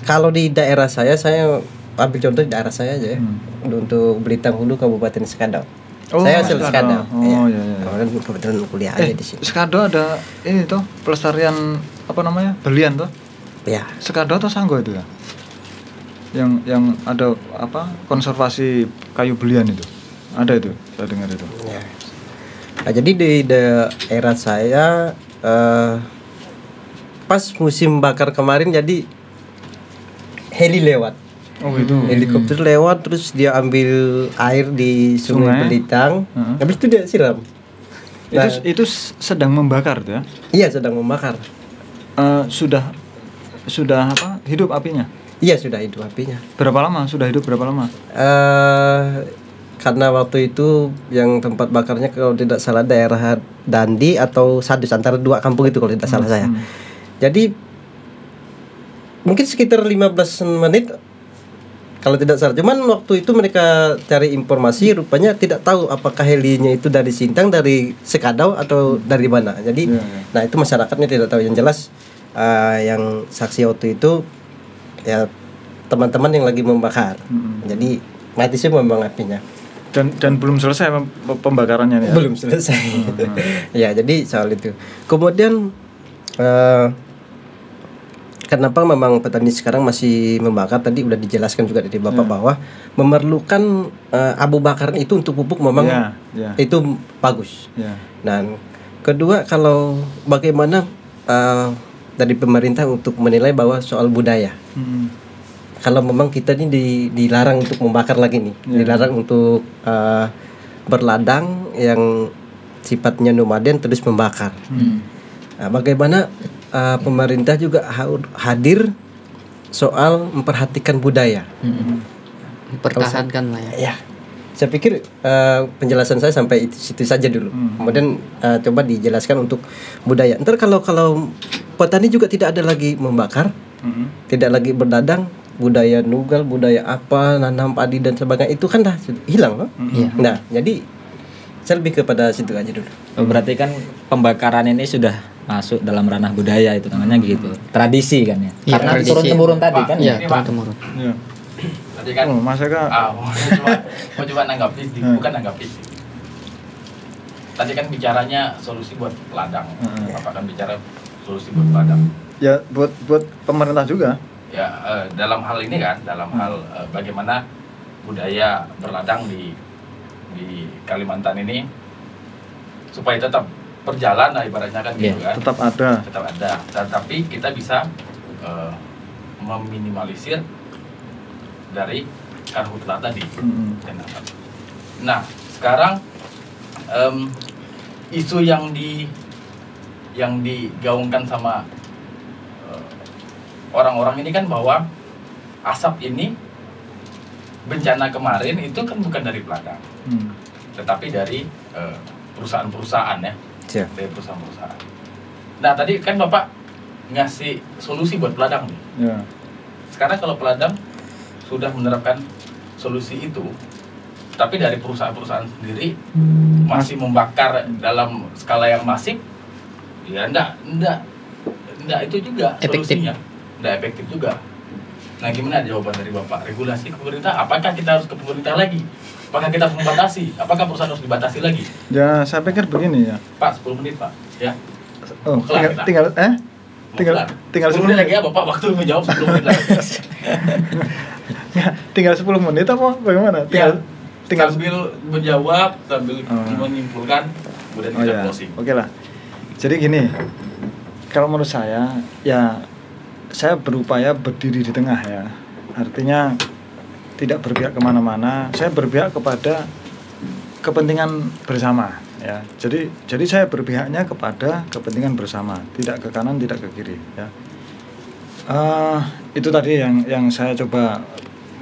A: kalau di daerah saya, saya ambil contoh di daerah saya aja ya,
C: Hmm.
A: untuk Belitung Hulu Kabupaten Sekadau.
C: Oh,
A: saya asal
C: Sekadau.
A: Sekadau.
C: Oh, iya, iya.
A: Kemudian kebetulan kuliah aja
C: eh
A: di sini.
C: Sekado ada ini tuh pelestarian apa namanya belian tuh
A: Ya,
C: Sekado atau Sanggo itu ya yang yang ada apa konservasi kayu belian itu ada itu saya dengar itu
A: Ya. Nah, jadi di daerah saya eh, pas musim bakar kemarin jadi heli lewat.
C: oh itu
A: Helikopter lewat terus dia ambil air di Sungai,
C: Sungai.
A: Belitang.
C: Heeh.
A: Habis itu dia siram. Nah,
C: itu itu sedang membakar tuh ya
A: iya sedang membakar.
C: Eh, sudah sudah apa hidup apinya
A: Iya sudah hidup apinya.
C: berapa lama sudah hidup berapa lama
A: eh karena waktu itu yang tempat bakarnya kalau tidak salah daerah Dandi atau Sadus antara dua kampung itu kalau tidak salah saya. Jadi mungkin sekitar 15 menit kalau tidak salah. Cuman waktu itu mereka cari informasi rupanya tidak tahu apakah helinya itu dari Sintang, dari Sekadau atau dari mana. Jadi
C: iya.
A: nah itu masyarakatnya tidak tahu yang jelas eh, yang saksi waktu itu ya teman-teman yang lagi membakar.
C: Mm-mm.
A: Jadi mati semua memang apinya.
C: Dan dan belum selesai pem- pembakarannya nih. ya?
A: Belum selesai. ya, jadi soal itu. Kemudian eh kenapa memang petani sekarang masih membakar tadi udah dijelaskan juga dari Bapak
C: Ya.
A: bahwa memerlukan eh, abu bakar itu untuk pupuk memang
C: Ya, ya.
A: itu bagus.
C: Ya.
A: Dan kedua kalau bagaimana eh, dari pemerintah untuk menilai bahwa soal budaya
C: Mm-mm.
A: kalau memang kita ini di- dilarang untuk membakar lagi nih,
C: Iya.
A: dilarang untuk uh, berladang yang sifatnya nomaden terus membakar. Nah, bagaimana uh, pemerintah juga ha- hadir soal memperhatikan budaya?
B: Pertahankan lah ya.
A: Ya, saya pikir uh, penjelasan saya sampai itu, situ saja dulu.
C: Hmm.
A: Kemudian uh, coba dijelaskan untuk budaya. Ntar kalau kalau petani juga tidak ada lagi membakar,
C: Mm-mm.
A: tidak lagi berdadang budaya nugal budaya apa nanam padi dan sebagainya itu kan dah sudah hilang loh
B: Iya.
A: nah jadi saya lebih kepada situ aja dulu
D: Oh, berarti kan pembakaran ini sudah masuk dalam ranah budaya itu namanya gitu. Tradisi kan ya.
B: Iya,
D: Karena
B: tradisi.
D: turun temurun tadi
E: Pak,
D: kan
B: Iya,
D: ya.
E: Ini,
B: turun temurun.
C: Ya.
E: Tadi kan
C: Oh, Mas Eka.
E: ah, mau coba mau coba nanggapi
C: Hmm.
E: bukan nanggapi. Tadi kan bicaranya solusi buat ladang.
C: Hmm.
E: Bapak kan bicara solusi buat ladang.
C: Ya buat buat pemerintah juga.
E: Ya eh, dalam hal ini kan, dalam hal eh, bagaimana budaya berladang di di Kalimantan ini supaya tetap berjalan lah ibaratnya kan gitu kan.
C: Tetap ada.
E: tetap ada tetapi kita bisa eh, meminimalisir dari karhutlah tadi dan asap. nah sekarang em, isu yang di yang digaungkan sama eh, orang-orang ini kan bahwa asap ini bencana kemarin itu kan bukan dari peladang
C: Hmm.
E: tetapi dari eh, perusahaan-perusahaan ya
A: Siap.
E: dari perusahaan-perusahaan. Nah tadi kan bapak ngasih solusi buat peladang nih.
C: Ya.
E: Sekarang kalau peladang sudah menerapkan solusi itu, tapi dari perusahaan-perusahaan sendiri masih membakar dalam skala yang masif, ya enggak, enggak, enggak itu juga
B: Efektif.
E: solusinya, enggak efektif juga. Nah gimana jawaban dari bapak? Regulasi pemerintah, apakah kita harus ke pemerintah lagi? Apakah kita harus membatasi? Apakah perusahaan harus dibatasi lagi?
C: Ya, saya pikir begini ya.
E: Pak, 10 menit pak, ya.
C: Oh,
E: Kelar
C: tinggal
E: kita.
C: tinggal eh tinggal tinggal
E: 10
C: 10
E: menit lagi ya bapak waktu menjawab 10 menit lagi.
C: Ya, tinggal 10 menit apa bagaimana? Tinggal
E: Ya,
C: tinggal
E: sambil menjawab sambil
C: Oh.
E: menyimpulkan kemudian
C: Oh
E: kita
C: ya.
E: closing.
C: Oke lah. Jadi gini. Kalau menurut saya ya saya berupaya berdiri di tengah ya. Artinya tidak berpihak ke mana-mana. Saya berpihak kepada kepentingan bersama ya. Jadi jadi saya berpihaknya kepada kepentingan bersama, tidak ke kanan, tidak ke kiri ya. Eh, itu tadi yang yang saya coba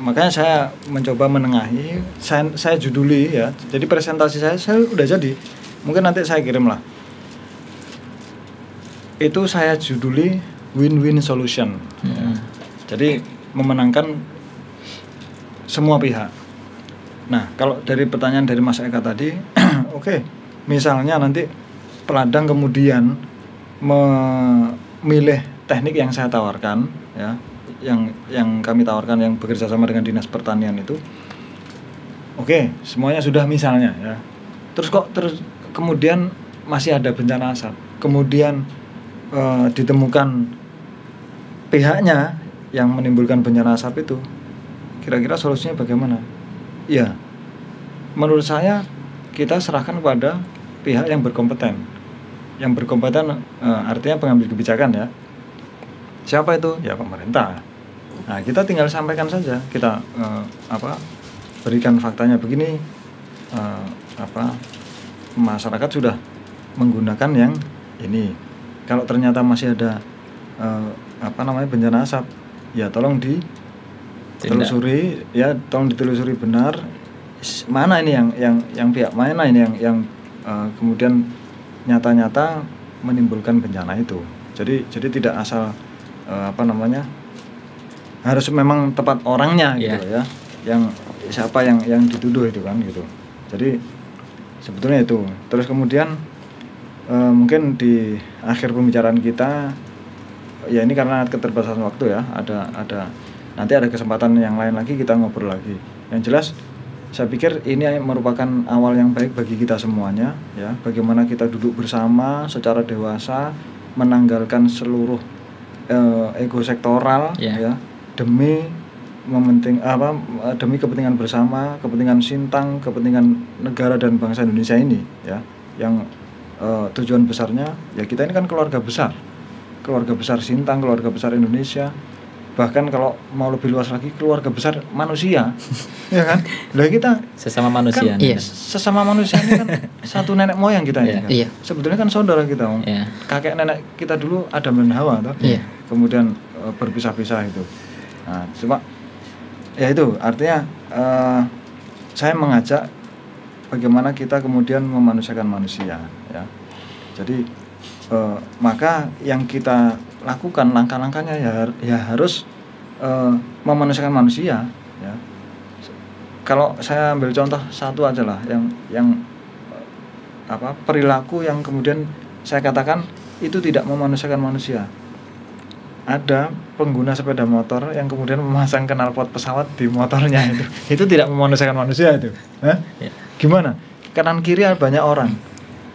C: makanya saya mencoba menengahi saya, saya juduli ya jadi presentasi saya saya udah jadi mungkin nanti saya kirim lah itu saya juduli win-win solution ya. jadi memenangkan semua pihak. Nah kalau dari pertanyaan dari Mas Eka tadi oke misalnya nanti peladang kemudian memilih teknik yang saya tawarkan ya yang yang kami tawarkan yang bekerja sama dengan dinas pertanian itu oke semuanya sudah misalnya ya. Terus kok terus kemudian masih ada bencana asap kemudian eh, ditemukan pihaknya yang menimbulkan bencana asap itu kira-kira solusinya bagaimana? Ya menurut saya kita serahkan kepada pihak yang berkompeten. Yang berkompeten eh, artinya pengambil kebijakan ya. Siapa itu? Ya pemerintah. Nah kita tinggal sampaikan saja. Kita eh, apa berikan faktanya. Begini eh, apa masyarakat sudah menggunakan yang ini. Kalau ternyata masih ada eh, apa namanya bencana asap ya tolong ditelusuri ya tolong ditelusuri benar mana ini yang yang yang pihak mana ini yang yang eh, kemudian nyata-nyata menimbulkan bencana itu. Jadi jadi tidak asal eh, apa namanya harus memang tepat orangnya gitu
D: Iya.
C: ya. Yang siapa yang yang dituduh itu kan gitu. Jadi sebetulnya itu. Terus kemudian eh, mungkin di akhir pembicaraan kita ya ini karena keterbatasan waktu ya ada ada nanti ada kesempatan yang lain lagi kita ngobrol lagi. Yang jelas saya pikir ini merupakan awal yang baik bagi kita semuanya ya. Bagaimana kita duduk bersama secara dewasa menanggalkan seluruh eh, ego sektoral
D: Ya.
C: ya. Demi mementing apa eh, demi kepentingan bersama kepentingan sintang kepentingan negara dan bangsa Indonesia ini ya. Yang eh, tujuan besarnya ya kita ini kan keluarga besar. Keluarga besar Sintang, keluarga besar Indonesia, bahkan kalau mau lebih luas lagi keluarga besar manusia, ya kan? Lah kita
D: Sesama manusia.
C: kan.
B: Iya.
C: sesama manusia ini kan satu nenek moyang kita ini
D: Iya.
C: kan.
B: Iya.
C: Sebetulnya kan saudara kita, Om.
D: Iya.
C: kakek nenek kita dulu Adam dan Hawa, toh.
B: Iya.
C: Kemudian eh, berpisah-pisah itu. Nah, cuma ya itu artinya eh, saya mengajak bagaimana kita kemudian memanusiakan manusia, ya. Jadi eh, maka yang kita lakukan langkah-langkahnya ya, ya harus eh, memanusiakan manusia, ya. Kalau saya ambil contoh satu aja lah, yang yang eh, apa perilaku yang kemudian saya katakan itu tidak memanusiakan manusia. Ada pengguna sepeda motor yang kemudian memasang knalpot pesawat di motornya itu. Itu tidak memanusiakan manusia itu. Hah?
D: Ya.
C: Gimana? Kanan kiri ada banyak orang.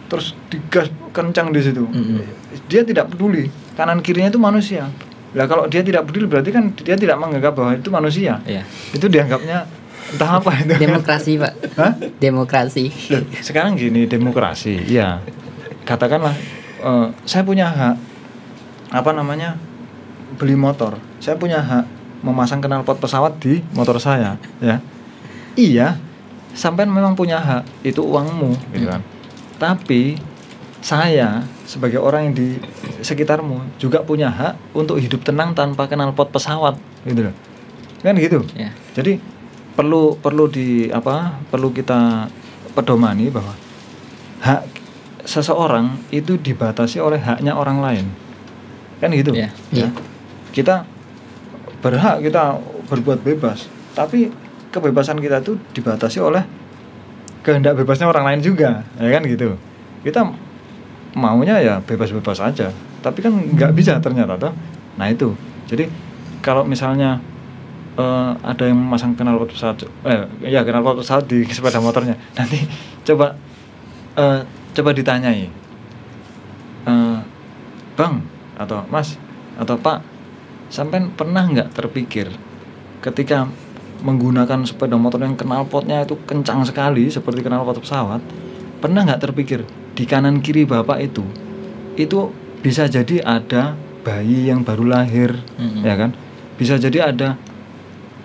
C: Terus digas kencang di situ.
D: Mm-mm.
C: Dia tidak peduli. Kanan kirinya itu manusia. Lah kalau dia tidak peduli berarti kan dia tidak menganggap bahwa itu manusia.
D: Iya.
C: Itu dianggapnya entah apa itu.
B: Demokrasi, Pak.
C: Hah?
B: Demokrasi.
C: Sekarang gini demokrasi, ya katakanlah eh, saya punya hak apa namanya beli motor, saya punya hak memasang knalpot pesawat di motor saya, ya. Iya, sampai memang punya hak, itu uangmu, gitu kan. Tapi saya sebagai orang yang di sekitarmu juga punya hak untuk hidup tenang tanpa knalpot pesawat, gitu loh. Kan gitu.
D: Ya.
C: Jadi perlu perlu di apa? Perlu kita pedomani bahwa hak seseorang itu dibatasi oleh haknya orang lain. Kan gitu.
D: Iya.
C: Ya. Kita berhak kita berbuat bebas, tapi kebebasan kita itu dibatasi oleh kehendak bebasnya orang lain juga, ya kan gitu. Kita maunya ya bebas-bebas aja, tapi kan nggak bisa ternyata toh. Nah itu, jadi kalau misalnya eh, ada yang memasang knalpot pesawat, eh ya knalpot pesawat di sepeda motornya, nanti coba eh, coba ditanyai, eh, bang atau mas atau pak, sampai pernah nggak terpikir ketika menggunakan sepeda motor yang knalpotnya itu kencang sekali seperti knalpot pesawat, pernah nggak terpikir di kanan kiri bapak itu itu bisa jadi ada bayi yang baru lahir,
D: Mm-mm.
C: ya kan? Bisa jadi ada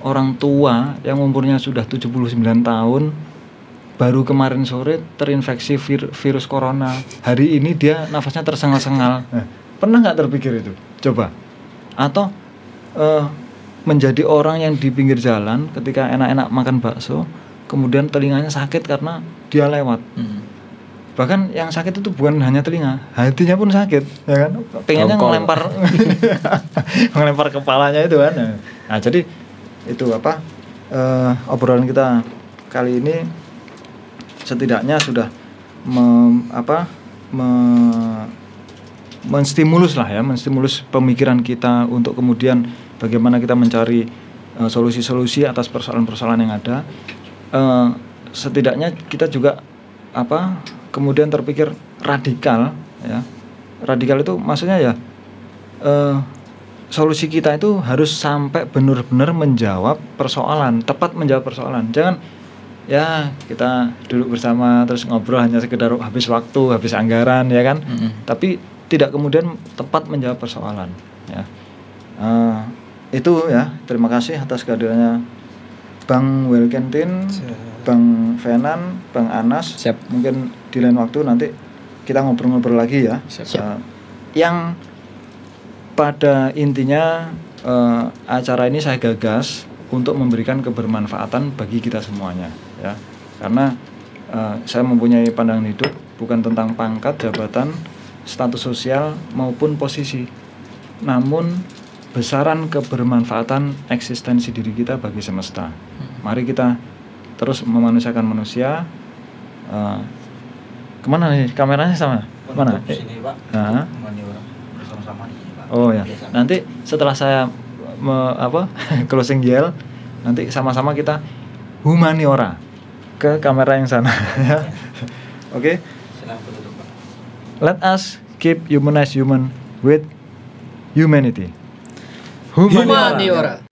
C: orang tua yang umurnya sudah 79 tahun baru kemarin sore terinfeksi vir- virus corona. Hari ini dia nafasnya tersengal-sengal. Nah, pernah nggak terpikir itu? Coba. Atau eh, menjadi orang yang di pinggir jalan ketika enak-enak makan bakso, kemudian telinganya sakit karena dia lewat
D: Mm.
C: Bahkan yang sakit itu bukan hanya telinga hatinya pun sakit ya kan? Pengennya
D: Dongkol.
C: ngelempar. Ngelempar kepalanya itu kan. Nah jadi itu apa eh, obrolan kita kali ini setidaknya sudah mem, apa me- menstimulus lah ya menstimulus pemikiran kita untuk kemudian bagaimana kita mencari eh, solusi-solusi atas persoalan-persoalan yang ada. Eh, setidaknya kita juga apa kemudian terpikir radikal ya. Radikal itu maksudnya ya eh, solusi kita itu harus sampai benar-benar menjawab persoalan tepat menjawab persoalan. Jangan ya kita duduk bersama terus ngobrol hanya sekedar habis waktu habis anggaran ya kan?
D: Mm-mm.
C: tapi tidak kemudian tepat menjawab persoalan ya. Eh, itu ya terima kasih atas kehadirannya Bang Welkentin Bang Venan Bang Anas.
D: Siap.
C: mungkin di lain waktu nanti kita ngobrol-ngobrol lagi ya.
D: Siap.
C: Eh, yang pada intinya eh, acara ini saya gagas untuk memberikan kebermanfaatan bagi kita semuanya ya. Karena eh, saya mempunyai pandangan hidup bukan tentang pangkat jabatan status sosial maupun posisi. Namun besaran kebermanfaatan eksistensi diri kita bagi semesta. Mari kita terus memanusiakan manusia ke mana nih kameranya sama mana
E: sini pak
C: nah.
E: bersama-sama nih pak
C: Oh ya. Nanti setelah saya me- apa closing yell, nanti sama-sama kita humaniora ke kamera yang sana ya. Oke.
E: pak
C: Let us keep humanize human with humanity. Humaniora.
B: Humaniora.